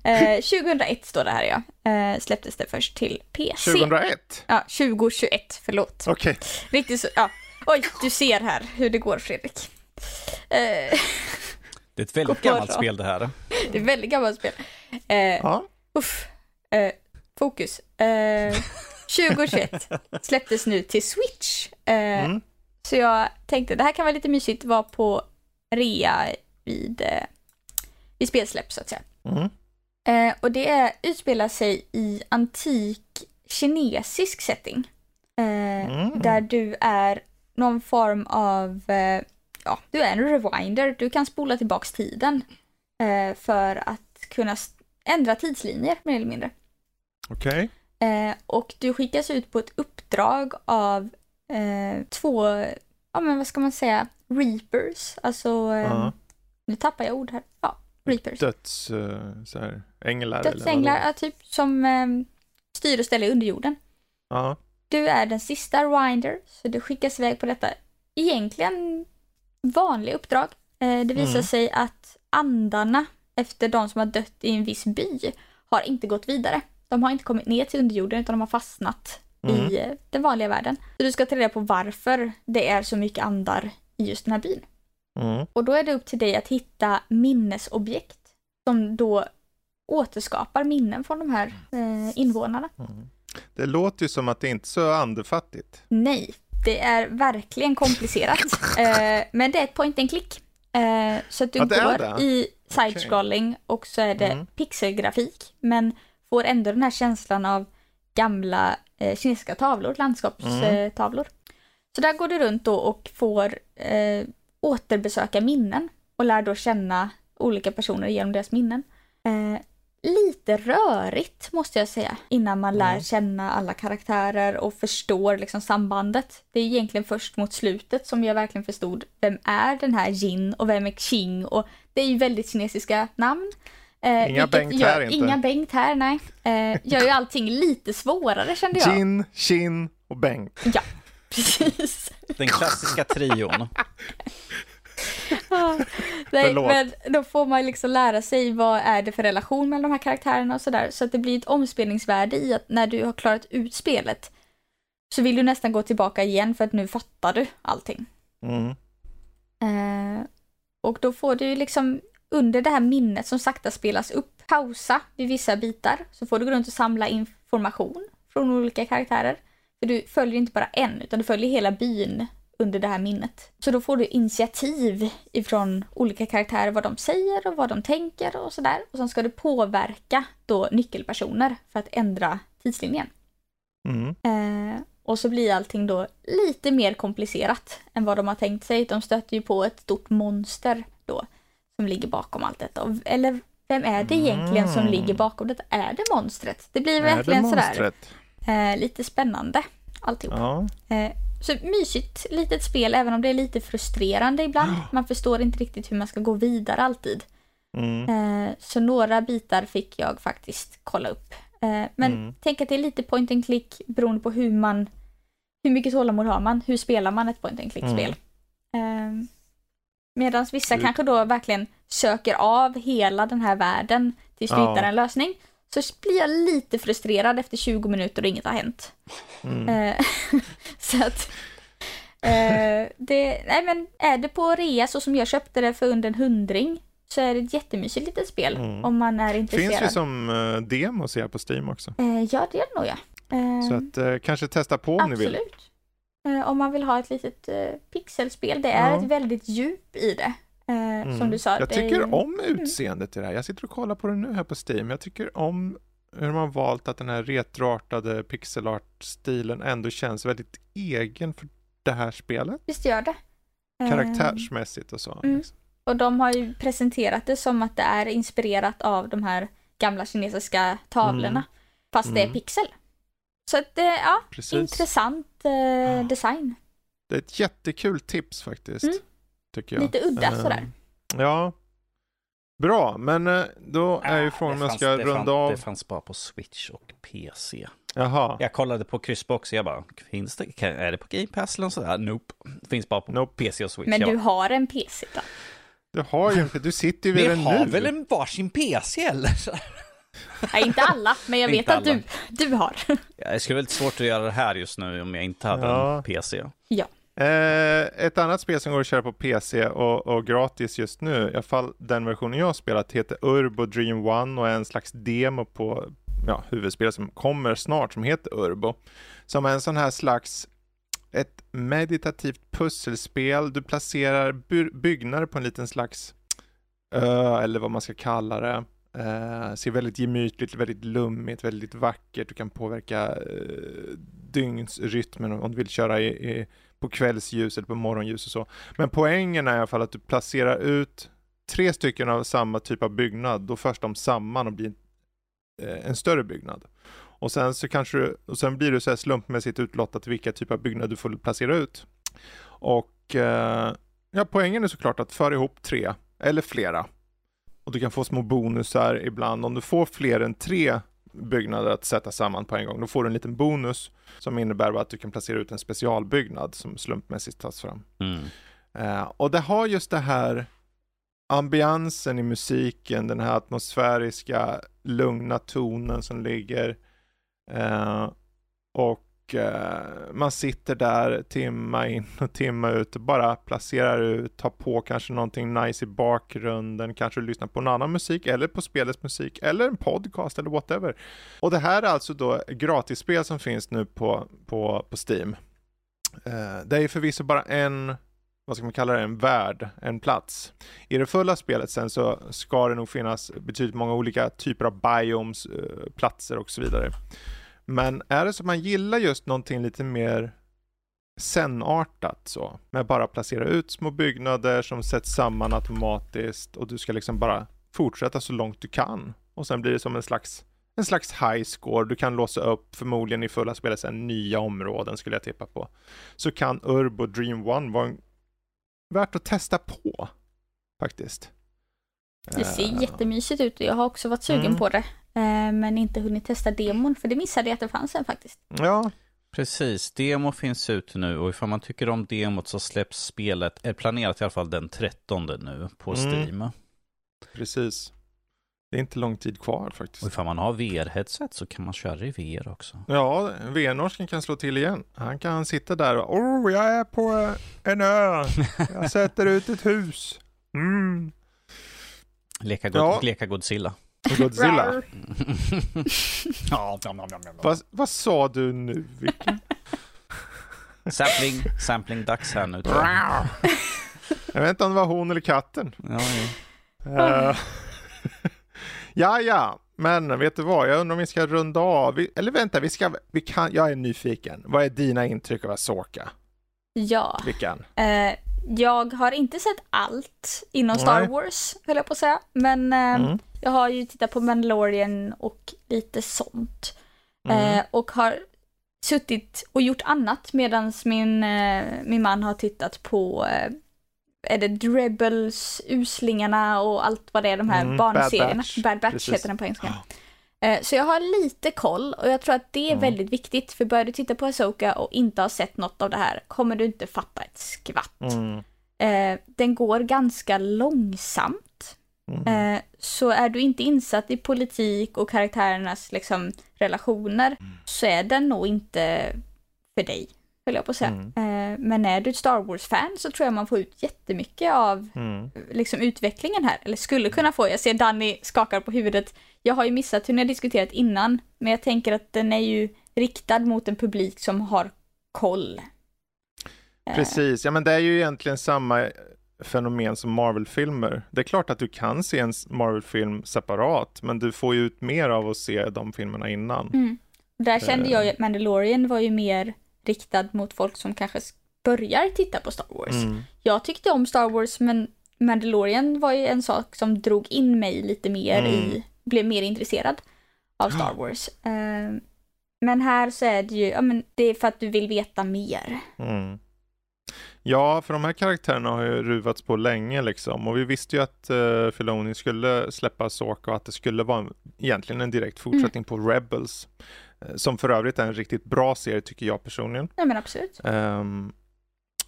2001 står det här ja. släpptes det först till PC. 2001? Ja, 2021, förlåt. Okej. Okay. Riktigt så, ja. Oj, du ser här hur det går Fredrik. Eh, Det är ett väldigt gammalt spel det här. det är ett väldigt gammalt spel. Eh, Ja. Uff. Eh, fokus. Eh, 2021 släpptes nu till Switch. Eh, Mm. Så jag tänkte det här kan vara lite mysigt, vara på rea vid, eh, vid spelsläpp så att säga. Mm. Eh, och det är, utspelar sig i antik kinesisk setting. Eh, Mm. Där du är någon form av, eh, ja, du är en rewinder. Du kan spola tillbaks tiden eh, för att kunna ändra tidslinjer mer eller mindre. Okej. Eh, och du skickas ut på ett uppdrag av två, ja men vad ska man säga, reapers. Alltså, Ja. nu tappar jag ord här. Ja, reapers. Döds... Så här, änglar eller Dödsänglar, vadå? ja, typ som styr och ställer under jorden. Ja. Du är den sista rewinder, så du skickas iväg på detta egentligen vanliga uppdrag. Eh, det visar Mm. sig att andarna efter de som har dött i en viss by har inte gått vidare. De har inte kommit ner till underjorden utan de har fastnat Mm. i eh, den vanliga världen. Så du ska ta reda på varför det är så mycket andar i just den här byn. Mm. Och då är det upp till dig att hitta minnesobjekt som då återskapar minnen från de här eh, invånarna. Mm. Det låter ju som att det inte är så andefattigt. Nej, det är verkligen komplicerat. eh, men det är ett point and click. Eh, så att du Ja, går det. i side-scrolling och så är det Mm. pixelgrafik. Men får ändå den här känslan av gamla eh, kinesiska tavlor, landskapstavlor. Mm. Så där går du runt då och får eh, återbesöka minnen och lär då känna olika personer genom deras minnen. Eh, lite rörigt måste jag säga innan man lär känna alla karaktärer och förstår liksom sambandet. Det är egentligen först mot slutet som jag verkligen förstod vem är den här Jin och vem är Xing och det är ju väldigt kinesiska namn. Eh, Inga Bengt gör, här inte. Inga Bengt här, nej. Eh, gör ju allting lite svårare kände jag. Gin, Chin och Bengt. Ja, precis. Den klassiska trion. Nej, men då får man liksom lära sig vad är det för relation mellan de här karaktärerna och sådär. Så att det blir ett omspelningsvärde i att när du har klarat ut spelet så vill du nästan gå tillbaka igen för att nu fattar du allting. Mm. Eh, och då får du liksom under det här minnet som sakta spelas upp, pausa vid vissa bitar, så får du gå runt och samla information från olika karaktärer. För du följer inte bara en, utan du följer hela byn under det här minnet. Så då får du initiativ ifrån olika karaktärer, vad de säger och vad de tänker och sådär. Och sen ska du påverka då nyckelpersoner för att ändra tidslinjen. Mm. Eh, och så blir allting då lite mer komplicerat än vad de har tänkt sig. De stöter ju på ett stort monster då som ligger bakom allt detta. Eller vem är det egentligen som Mm. ligger bakom detta? Är det monstret? Det blir det verkligen sådär eh, lite spännande alltihop. Ja. Eh, så mysigt litet spel även om det är lite frustrerande ibland. Man förstår inte riktigt hur man ska gå vidare alltid. Mm. Eh, så några bitar fick jag faktiskt kolla upp. Eh, men Mm. tänk att det är lite point and click beroende på hur man hur mycket tålamod har man? Hur spelar man ett point and click-spel? Eh, Medan vissa Mm. kanske då verkligen söker av hela den här världen tills du Ja. hittar en lösning. Så blir jag lite frustrerad efter 20 minuter och inget har hänt. Mm. Eh, så att eh, det, nej men är det på rea så som jag köpte det för under en hundring så är det ett jättemysigt litet spel Mm. om man är Finns intresserad. ju som uh, demo ser jag på Steam också. Eh, ja, det är det nog ja. Eh, Så att kanske testa på om ni vill. absolut. Om man vill ha ett litet pixelspel. Det är ett väldigt djup i det. Eh, Mm. Som du sa. Jag är tycker ju- om utseendet i det här. Jag sitter och kollar på det nu här på Steam. Jag tycker om hur man valt att den här retroartade pixelart-stilen ändå känns väldigt egen för det här spelet. Visst gör det. Eh, Karaktärsmässigt och så. Mm. liksom. Och de har ju presenterat det som att det är inspirerat av de här gamla kinesiska tavlorna. Mm. Fast det är Mm. pixel. Så att det, ja, Precis. intressant eh, design. Det är ett jättekul tips faktiskt. Tycker jag. Lite udda Eh, sådär. Ja. Bra, men eh, då är ju frågan om jag ska det runda fanns, av. Det fanns bara på Switch och PC. Jaha. Jag kollade på kryssbox och jag bara, finns det, är det på Game Pass eller något sådär? Nope. Det finns bara på Nope. PC och Switch. Men du bara, har en PC då? Du har ju inte, du sitter ju vi vid den har nu. väl en varsin PC eller? Nej, inte alla, men jag vet att du, du har. Ja, Det skulle vara lite svårt att göra det här just nu om jag inte hade Ja. en PC. Ja. Eh, ett annat spel som går att köra på PC och, och, gratis just nu, i alla fall den versionen jag har spelat, heter Urbo Dream One och är en slags demo på ja, huvudspelet som kommer snart som heter Urbo. Som är en sån här slags ett meditativt pusselspel. Du placerar by byggnader på en liten slags ö, eller vad man ska kalla det. Uh, ser väldigt gemytligt, väldigt lummigt, väldigt vackert. Du kan påverka uh, dygnsrytmen om du vill köra i, i, på kvällsljus eller på morgonljus och så. Men poängen är i alla fall att du placerar ut tre stycken av samma typ av byggnad. Då förs de samman och blir eh, en större byggnad. Och sen så kanske du, och sen blir du så här slumpmässigt utlottat vilka typer av byggnad du får placera ut. Och eh, ja, poängen är såklart att föra ihop tre eller flera och du kan få små bonusar ibland. Om du får fler än tre byggnader att sätta samman på en gång, då får du en liten bonus som innebär att du kan placera ut en specialbyggnad som slumpmässigt tas fram. Mm. Uh, och det har just det här ambiansen i musiken, den här atmosfäriska lugna tonen som ligger. Uh, och Eh, man sitter där timma in och timma ut och bara placerar ut, tar på kanske någonting nice i bakgrunden, kanske lyssnar på en annan musik eller på spelets musik eller en podcast eller whatever. Och det här är alltså då gratisspel som finns nu på, på, på Steam. Eh, det är förvisso bara en vad ska man kalla det, en värld, en plats. I det fulla spelet sen så ska det nog finnas betydligt många olika typer av biomes, eh, platser och så vidare. Men är det så att man gillar just någonting lite mer senartat så, med bara placera ut små byggnader som sätts samman automatiskt och du ska liksom bara fortsätta så långt du kan. Och sen blir det som en slags, en slags high score. Du kan låsa upp förmodligen i fulla spelet sen nya områden skulle jag tippa på. Så kan Urbo Dream One vara en, värt att testa på faktiskt. Det ser uh, jättemysigt ut och jag har också varit sugen mm. på det. Eh, men inte hunnit testa demon, för det missade jag att det fanns en faktiskt. Ja, Precis, demo finns ute nu och ifall man tycker om demot så släpps spelet, är planerat i alla fall den 13 nu på mm. Steam. Precis. Det är inte lång tid kvar faktiskt. Och ifall man har VR-headset så kan man köra i VR också. Ja, VR-norsken kan slå till igen. Han kan sitta där och oh, jag är på en ö. Jag sätter ut ett hus. Mm. Leka, God ja. leka Godzilla. Godzilla. ja, vad, vad sa du nu, Vicky? sampling, sampling dags här nu. jag vet inte om det var hon eller katten. Ja, ja. Uh, ja, ja, men vet du vad? Jag undrar om vi ska runda av. eller vänta, vi ska, vi kan, jag är nyfiken. Vad är dina intryck av Asoka? Ja. Vilken? Uh, jag har inte sett allt inom Star Nej. Wars, höll jag på att säga. Men uh, mm. Jag har ju tittat på Mandalorian och lite sånt. Mm. Eh, och har suttit och gjort annat medan min, eh, min man har tittat på eh, är det Rebels, Uslingarna och allt vad det är, de här mm, barnserierna. Bad Batch, Bad Batch heter den på engelska. Eh, så jag har lite koll och jag tror att det är mm. väldigt viktigt för börjar du titta på Asoka och inte har sett något av det här kommer du inte fatta ett skvatt. Mm. Eh, den går ganska långsamt. Mm. Eh, så är du inte insatt i politik och karaktärernas liksom, relationer mm. så är den nog inte för dig, höll jag på att säga. Mm. Eh, men är du ett Star Wars-fan så tror jag man får ut jättemycket av mm. liksom, utvecklingen här, eller skulle kunna få. Jag ser Danny skakar på huvudet. Jag har ju missat hur ni har diskuterat innan, men jag tänker att den är ju riktad mot en publik som har koll. Eh. Precis, ja men det är ju egentligen samma fenomen som Marvel-filmer. Det är klart att du kan se en Marvel-film separat, men du får ju ut mer av att se de filmerna innan. Mm. Där kände jag att Mandalorian var ju mer riktad mot folk som kanske börjar titta på Star Wars. Mm. Jag tyckte om Star Wars, men Mandalorian var ju en sak som drog in mig lite mer mm. i, blev mer intresserad av Star Wars. Uh, men här så är det ju, ja men det är för att du vill veta mer. Mm. Ja, för de här karaktärerna har ju ruvats på länge liksom och vi visste ju att uh, Filoni skulle släppa Soka och att det skulle vara en, egentligen en direkt fortsättning mm. på Rebels. Uh, som för övrigt är en riktigt bra serie tycker jag personligen. Ja men absolut. Um,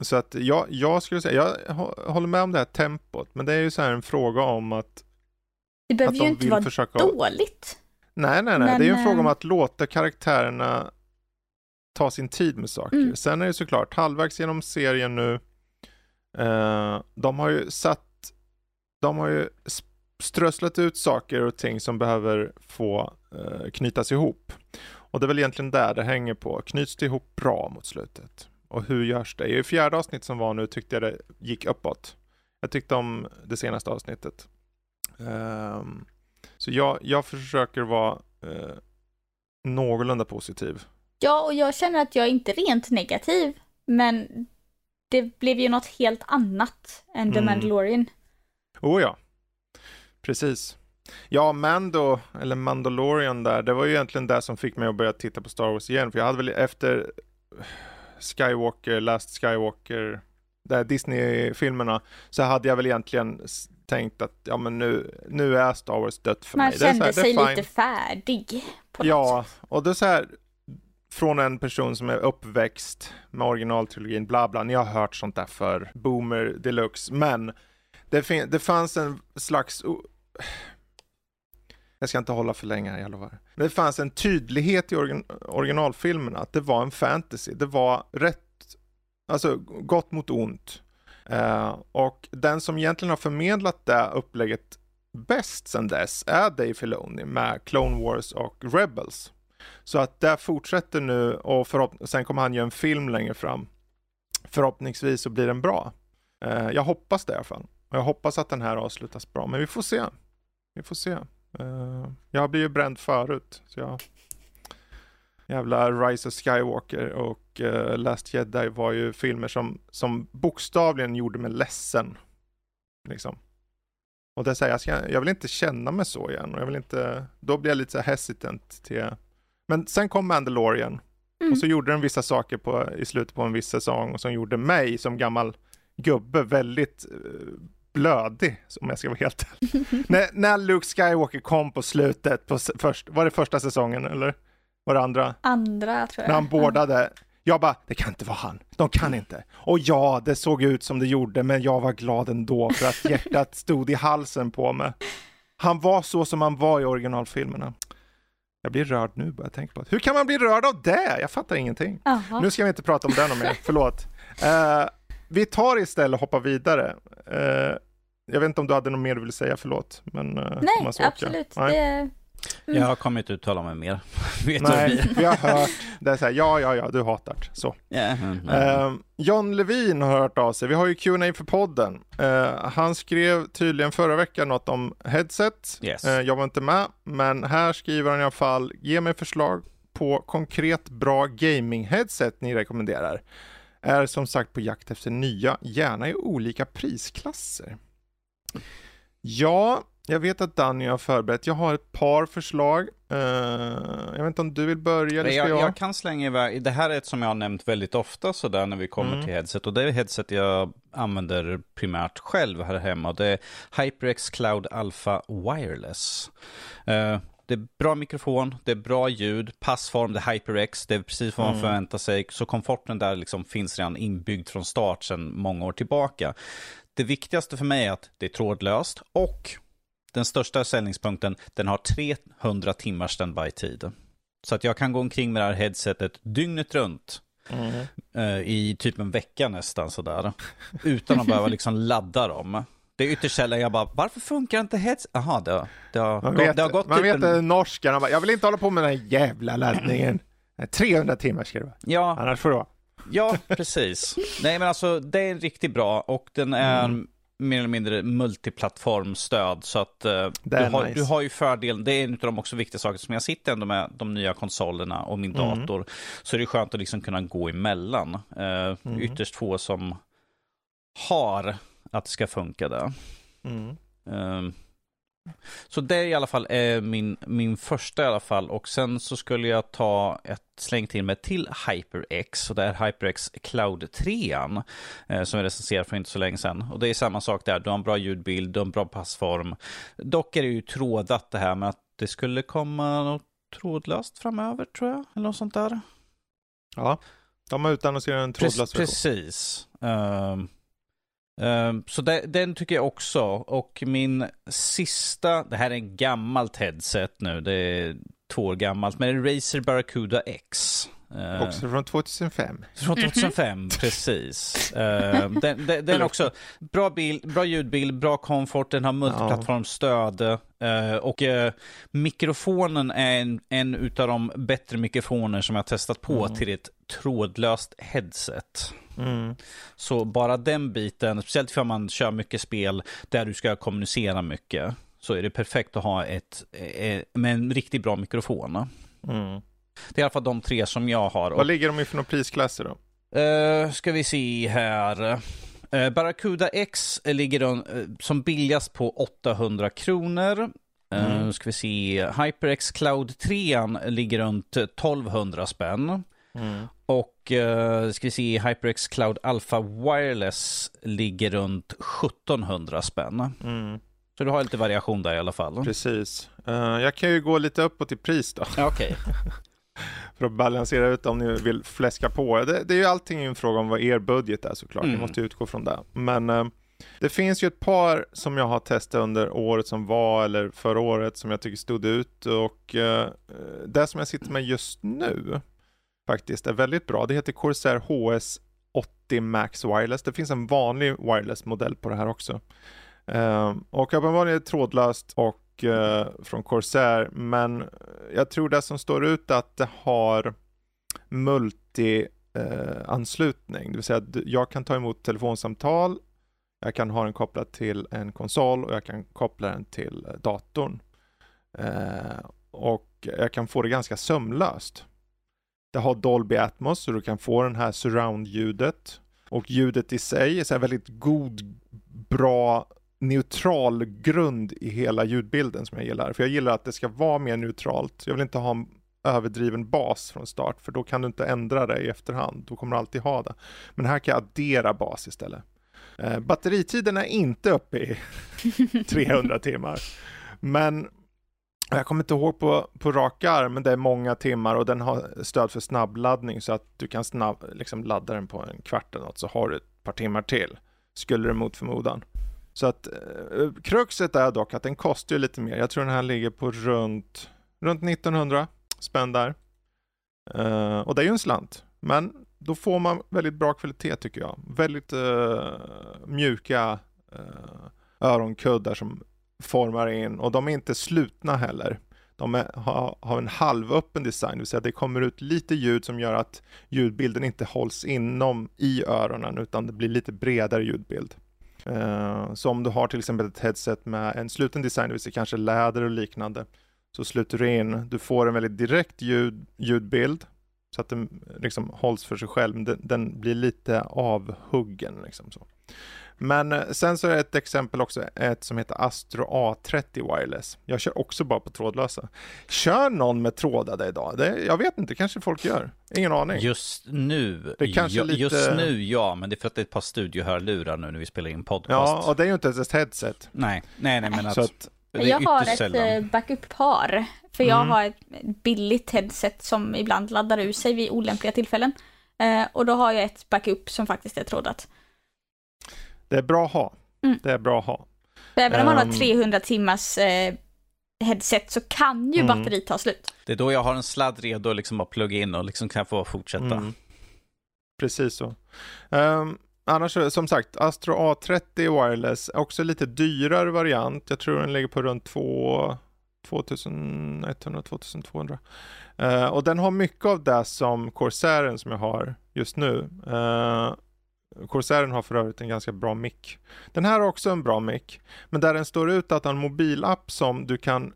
så att jag, jag skulle säga, jag håller med om det här tempot, men det är ju så här en fråga om att Det behöver ju inte vara försöka... dåligt. Nej, nej, nej, men... det är ju en fråga om eh, att låta karaktärerna ta sin tid med saker. Mm. Sen är det såklart halvvägs genom serien nu. Eh, de har ju satt, de har ju strösslat ut saker och ting som behöver få eh, knytas ihop. Och det är väl egentligen där det hänger på. Knyts det ihop bra mot slutet? Och hur görs det? I fjärde avsnitt som var nu tyckte jag det gick uppåt. Jag tyckte om det senaste avsnittet. Ehm, så jag, jag försöker vara eh, någorlunda positiv. Ja, och jag känner att jag inte är rent negativ, men det blev ju något helt annat än The Mm. Mandalorian. Oh ja, precis. Ja, Mando, eller Mandalorian där, det var ju egentligen det som fick mig att börja titta på Star Wars igen. För jag hade väl efter Skywalker, Last Skywalker, där Disney-filmerna, så hade jag väl egentligen tänkt att ja men nu, nu är Star Wars dött för Man mig. Så kände här, sig lite färdig Ja, och det är så här från en person som är uppväxt med originaltrilogin, bla bla, ni har hört sånt där för boomer deluxe, men det, det fanns en slags jag ska inte hålla för länge här, jag lovar. Men det fanns en tydlighet i origin- originalfilmen att det var en fantasy. Det var rätt, alltså gott mot ont. Uh, och den som egentligen har förmedlat det upplägget bäst sen dess är Dave Filoni med Clone Wars och Rebels. Så att det fortsätter nu och sen kommer han göra en film längre fram. Förhoppningsvis så blir den bra. Uh, jag hoppas det i alla fall. Och jag hoppas att den här avslutas bra, men vi får se. Vi får se. Eh, jag har blivit bränd förut, så jag... Jävla Rise of Skywalker och eh, Last Jedi var ju filmer som, som bokstavligen gjorde mig ledsen. Liksom. Och det säger jag, ska, jag vill inte känna mig så igen. Och jag vill inte, då blir jag lite så hesitant till... Men sen kom Mandalorian. Mm. Och så gjorde den vissa saker på, i slutet på en viss säsong som gjorde mig som gammal gubbe väldigt eh, blödig, om jag ska vara helt när, när Luke Skywalker kom på slutet, på, först, var det första säsongen eller? Var det andra? Andra tror jag. När han bordade. Jag bara, det kan inte vara han. De kan inte. Och ja, det såg ut som det gjorde, men jag var glad ändå för att hjärtat stod i halsen på mig. Han var så som han var i originalfilmerna. Jag blir rörd nu bara jag tänker på det. Hur kan man bli rörd av det? Jag fattar ingenting. Jaha. Nu ska vi inte prata om det mer, förlåt. Eh, vi tar istället och hoppar vidare. Eh, jag vet inte om du hade något mer du ville säga, förlåt. Men, eh, Nej, absolut. Nej. Det... Mm. Jag kommer inte uttala mig mer. Vet Nej, vi har hört. Det är så här, ja, ja, ja, du hatar. Så. Mm, mm. Eh, John Levin har hört av sig. Vi har ju Q&A för podden. Eh, han skrev tydligen förra veckan något om headset. Yes. Eh, jag var inte med, men här skriver han i alla fall, ge mig förslag på konkret bra gaming-headset ni rekommenderar. Är som sagt på jakt efter nya, gärna i olika prisklasser. Ja, jag vet att Danny har förberett. Jag har ett par förslag. Eh, jag vet inte om du vill börja eller ska jag, jag? jag kan slänga iväg, det här är ett som jag har nämnt väldigt ofta sådär när vi kommer Mm. till headset och det är headset jag använder primärt själv här hemma. Det är HyperX Cloud Alpha Wireless. Eh, det är bra mikrofon, det är bra ljud, passform, det är HyperX, det är precis vad man Mm. förväntar sig. Så komforten där liksom finns redan inbyggd från start sedan många år tillbaka. Det viktigaste för mig är att det är trådlöst och den största säljningspunkten, den har 300 timmars standby-tid. Så att jag kan gå omkring med det här headsetet dygnet runt. Mm. I typ en vecka nästan sådär. Utan att behöva liksom ladda dem. Det är ytterst sällan jag bara, varför funkar inte headset? Jaha, det, det, har, Man vet, det har gått man typ vet en... bara, jag vill inte hålla på med den här jävla laddningen. Nej, 300 timmar ska det vara, Ja, annars får det vara. Ja, precis. Nej men alltså det är riktigt bra och den är Mm. mer eller mindre multiplattformstöd så att Det du, är har, nice. du har ju fördelen, det är en av de också viktiga saker som jag sitter ändå med de nya konsolerna och min Mm. dator. Så är det skönt att liksom kunna gå emellan. Eh, Mm. Ytterst få som har att det ska funka där. Mm. Ehm, Så det är i alla fall är min, min första i alla fall. Och sen så skulle jag ta ett släng till med till HyperX. Och det är HyperX Cloud 3 eh, som jag recenserade för inte så länge sedan. Och det är samma sak där. Du har en bra ljudbild, du har en bra passform. Dock är det ju trådat det här med att det skulle komma något trådlöst framöver tror jag. Eller något sånt där. Ja, de har utannonserat en trådlös Pre- version. Precis. Ehm, Ehm, så det, den tycker jag också. Och min sista, det här är en gammalt headset nu, det är två år gammalt, men det är Razer Barracuda X. Eh, också från 2005. Från 2005, precis. Eh, den, den, den är också bra, bild, bra ljudbild, bra komfort, den har multiplattformsstöd. Eh, och mikrofonen är en, en utav de bättre mikrofoner som jag testat på mm. till ett trådlöst headset. Mm. Så bara den biten, speciellt för man kör mycket spel där du ska kommunicera mycket, så är det perfekt att ha ett med en riktigt bra mikrofon. Mm. Det är i alla fall de tre som jag har. Vad ligger de i för några prisklasser då? Uh, ska vi se här. Uh, Barracuda X ligger de, uh, som billigast på 800 kronor. Mm. Uh, ska vi se, HyperX Cloud 3 ligger runt 1200 spänn. Mm. Och uh, ska vi se, HyperX Cloud Alpha Wireless ligger runt 1700 spänn. Mm. Så du har lite variation där i alla fall. Precis. Uh, jag kan ju gå lite uppåt i pris då. Okej. Okay. för att balansera ut om ni vill fläska på. Det, det är ju allting en fråga om vad er budget är såklart. Mm. Ni måste utgå från det. Men uh, det finns ju ett par som jag har testat under året som var, eller förra året, som jag tycker stod ut. Och uh, det som jag sitter med just nu faktiskt är väldigt bra. Det heter Corsair HS 80 Max Wireless. Det finns en vanlig wireless-modell på det här också. Uh, och uppenbarligen är det trådlöst och Eh, från Corsair, men jag tror det som står ut är att det har multi-anslutning, eh, det vill säga att jag kan ta emot telefonsamtal, jag kan ha den kopplad till en konsol och jag kan koppla den till eh, datorn. Eh, och jag kan få det ganska sömlöst. Det har Dolby Atmos så du kan få den här surround-ljudet. Och ljudet i sig är så väldigt god, bra, neutral grund i hela ljudbilden som jag gillar. För jag gillar att det ska vara mer neutralt. Jag vill inte ha en överdriven bas från start för då kan du inte ändra det i efterhand. Då kommer du alltid ha det. Men här kan jag addera bas istället. Eh, batteritiden är inte uppe i 300 timmar. Men jag kommer inte ihåg på, på rak arm, men det är många timmar och den har stöd för snabbladdning så att du kan snabb, liksom ladda den på en kvart eller något så har du ett par timmar till. Skulle det mot förmodan. Så att eh, kruxet är dock att den kostar ju lite mer. Jag tror den här ligger på runt, runt 1900 spänn där. Eh, och det är ju en slant. Men då får man väldigt bra kvalitet tycker jag. Väldigt eh, mjuka eh, öronkuddar som formar in och de är inte slutna heller. De är, har, har, en halvöppen design, det vill säga det kommer ut lite ljud som gör att ljudbilden inte hålls inom i öronen utan det blir lite bredare ljudbild. Eh, så om du har till exempel ett headset med en sluten design, det vill säga kanske läder och liknande, så sluter du in, du får en väldigt direkt ljud, ljudbild så att den liksom hålls för sig själv. Den, den blir lite avhuggen. Liksom så. Men eh, sen så är det ett exempel också, ett som heter Astro A30 Wireless. Jag kör också bara på trådlösa. Kör någon med trådade idag? Det, jag vet inte, kanske folk gör. Ingen aning. Just nu, det kanske ja, lite... just nu ja, men det är för att det är ett par studiohörlurar nu när vi spelar in podcast. Ja, och det är ju inte ens ett headset. Nej, nej, nej, men att... att jag har ett sällan. Eh, backup-par. För jag mm. har ett billigt headset som ibland laddar ur sig vid olämpliga tillfällen. Eh, och då har jag ett backup som faktiskt är trådat. Det är bra att ha. Mm. Det är bra att ha. Även om man har 300 ehm. timmars eh, headset så kan ju mm. batteriet ta slut. Det är då jag har en sladd redo liksom att plugga in och liksom kan få fortsätta. Mm. Precis så. Um, annars som sagt, Astro A30 Wireless, också lite dyrare variant. Jag tror den ligger på runt 2 2100-2200. Uh, och den har mycket av det som Corsairen som jag har just nu. Uh, Corsairen har för övrigt en ganska bra mick. Den här har också en bra mick, men där den står ut att ha en mobilapp som du kan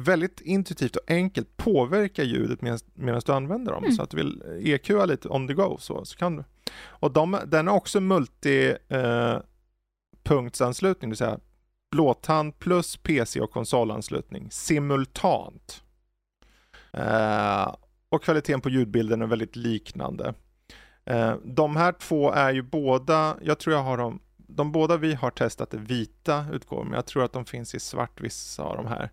väldigt intuitivt och enkelt påverka ljudet medan du använder dem. Mm. Så att du vill EQa lite on the go så, så kan du. Och de, den är också multi eh, det vill säga blåtand plus PC och konsolanslutning simultant. Eh, och kvaliteten på ljudbilden är väldigt liknande. Eh, de här två är ju båda, jag tror jag har dem, de båda vi har testat är vita utgåvor, men jag tror att de finns i svart vissa av de här.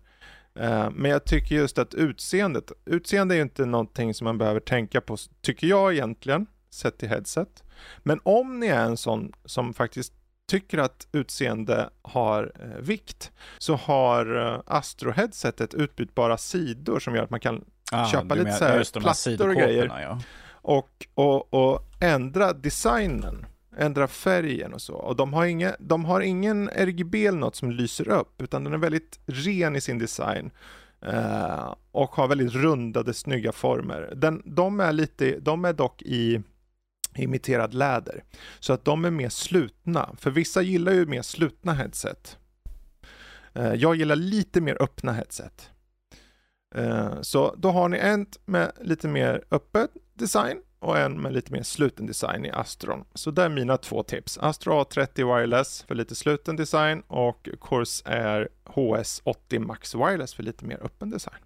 Eh, men jag tycker just att utseendet, utseende är ju inte någonting som man behöver tänka på, tycker jag egentligen, sett till headset. Men om ni är en sån som faktiskt tycker att utseende har eh, vikt så har eh, Astro-headsetet utbytbara sidor som gör att man kan Ah, köpa lite så här plattor och grejer. Ja. Och, och, och ändra designen, ändra färgen och så. Och de har, inga, de har ingen RGB eller något som lyser upp, utan den är väldigt ren i sin design. Uh, och har väldigt rundade, snygga former. Den, de, är lite, de är dock i imiterad läder. Så att de är mer slutna, för vissa gillar ju mer slutna headset. Uh, jag gillar lite mer öppna headset. Uh, så då har ni en med lite mer öppet design och en med lite mer sluten design i Astron. Så det är mina två tips. Astro A30 Wireless för lite sluten design och Corsair HS80 Max Wireless för lite mer öppen design.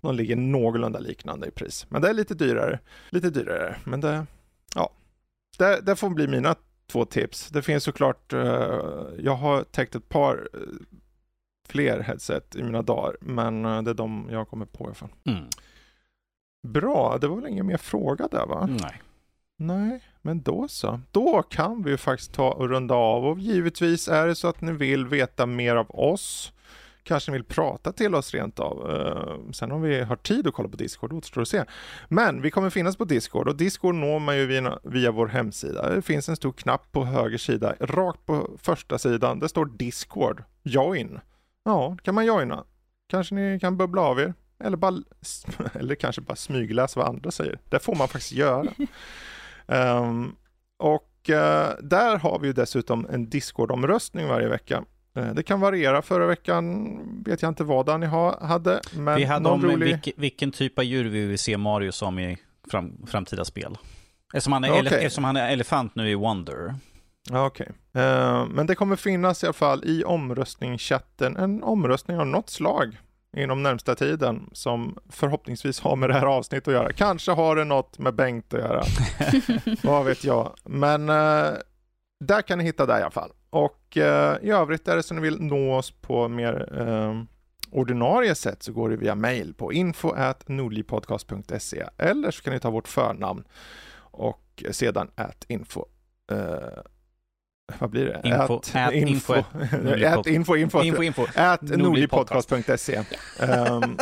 De ligger någorlunda liknande i pris, men det är lite dyrare. Lite dyrare, men det, ja, det, det får bli mina två tips. Det finns såklart, uh, jag har täckt ett par uh, fler headset i mina dagar, men uh, det är de jag kommer på i alla fall. Mm. Bra, det var väl ingen mer fråga där va? Nej. Nej, men då så. Då kan vi ju faktiskt ta och runda av och givetvis är det så att ni vill veta mer av oss kanske vill prata till oss rent av. Uh, sen om vi har tid att kolla på Discord återstår att se. Men vi kommer finnas på Discord och Discord når man ju via, via vår hemsida. Det finns en stor knapp på höger sida, rakt på första sidan. Det står Discord, join. Ja, kan man joina. Kanske ni kan bubbla av er. Eller, bara, eller kanske bara smygläsa vad andra säger. Det får man faktiskt göra. um, och uh, där har vi ju dessutom en Discord-omröstning varje vecka. Uh, det kan variera. Förra veckan vet jag inte vad Danny ha, hade. Men vi hade om rolig... vilken, vilken typ av djur vi vill se Mario som i fram, framtida spel. Eftersom han, är okay. ele, eftersom han är elefant nu i Wonder. Okej, okay. uh, men det kommer finnas i alla fall i omröstningschatten en omröstning av något slag inom närmsta tiden som förhoppningsvis har med det här avsnittet att göra. Kanske har det något med Bengt att göra. Vad vet jag. Men uh, där kan ni hitta det i alla fall. Och uh, i övrigt är det så ni vill nå oss på mer uh, ordinarie sätt så går det via mail på info.nordlipodcast.se eller så kan ni ta vårt förnamn och sedan at info vad blir det? Info, at, at info, at info, info, info, info, at nordlivpodcast.se um,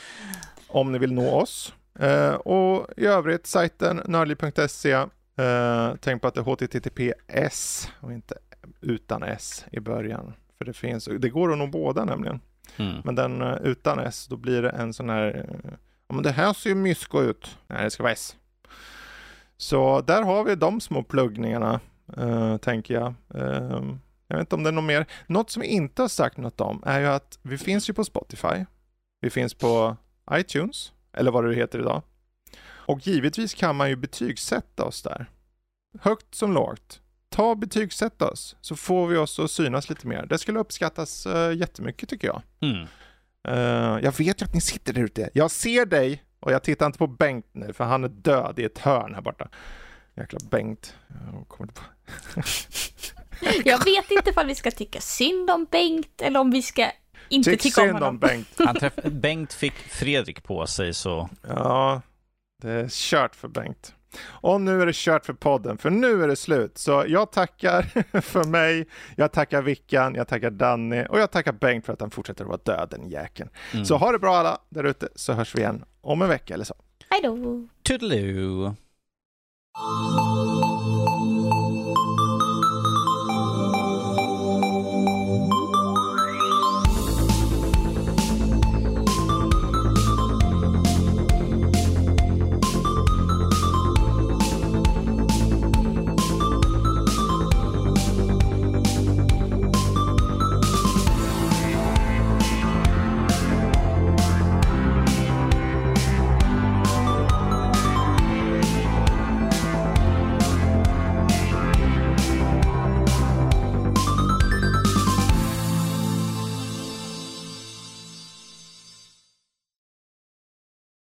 om ni vill nå oss. Uh, och i övrigt sajten nördliv.se. Uh, tänk på att det är HTTPS och inte utan S i början. För det finns, det går att nå båda nämligen. Mm. Men den uh, utan S, då blir det en sån här, ja men det här ser ju mysko ut. Nej, det ska vara S. Så där har vi de små pluggningarna uh, tänker jag. Uh, jag vet inte om det är något mer. Något som vi inte har sagt något om är ju att vi finns ju på Spotify. Vi finns på iTunes, eller vad det heter idag. Och givetvis kan man ju betygsätta oss där. Högt som lågt. Ta betygsätta oss, så får vi oss att synas lite mer. Det skulle uppskattas uh, jättemycket tycker jag. Mm. Uh, jag vet ju att ni sitter där ute. Jag ser dig och jag tittar inte på Bengt nu för han är död i ett hörn här borta. Jäkla Bengt. Jag, jag vet inte ifall vi ska tycka synd om Bengt eller om vi ska inte Tyck tycka om honom. Om Bengt. Han träff Bengt fick Fredrik på sig så. Ja, det är kört för Bengt. Och nu är det kört för podden, för nu är det slut. Så jag tackar för mig, jag tackar Vickan, jag tackar Danny och jag tackar Bengt för att han fortsätter att vara död, den jäkeln. Mm. Så ha det bra alla där ute, så hörs vi igen om en vecka eller så. Hej då! Toodaloo! Oh.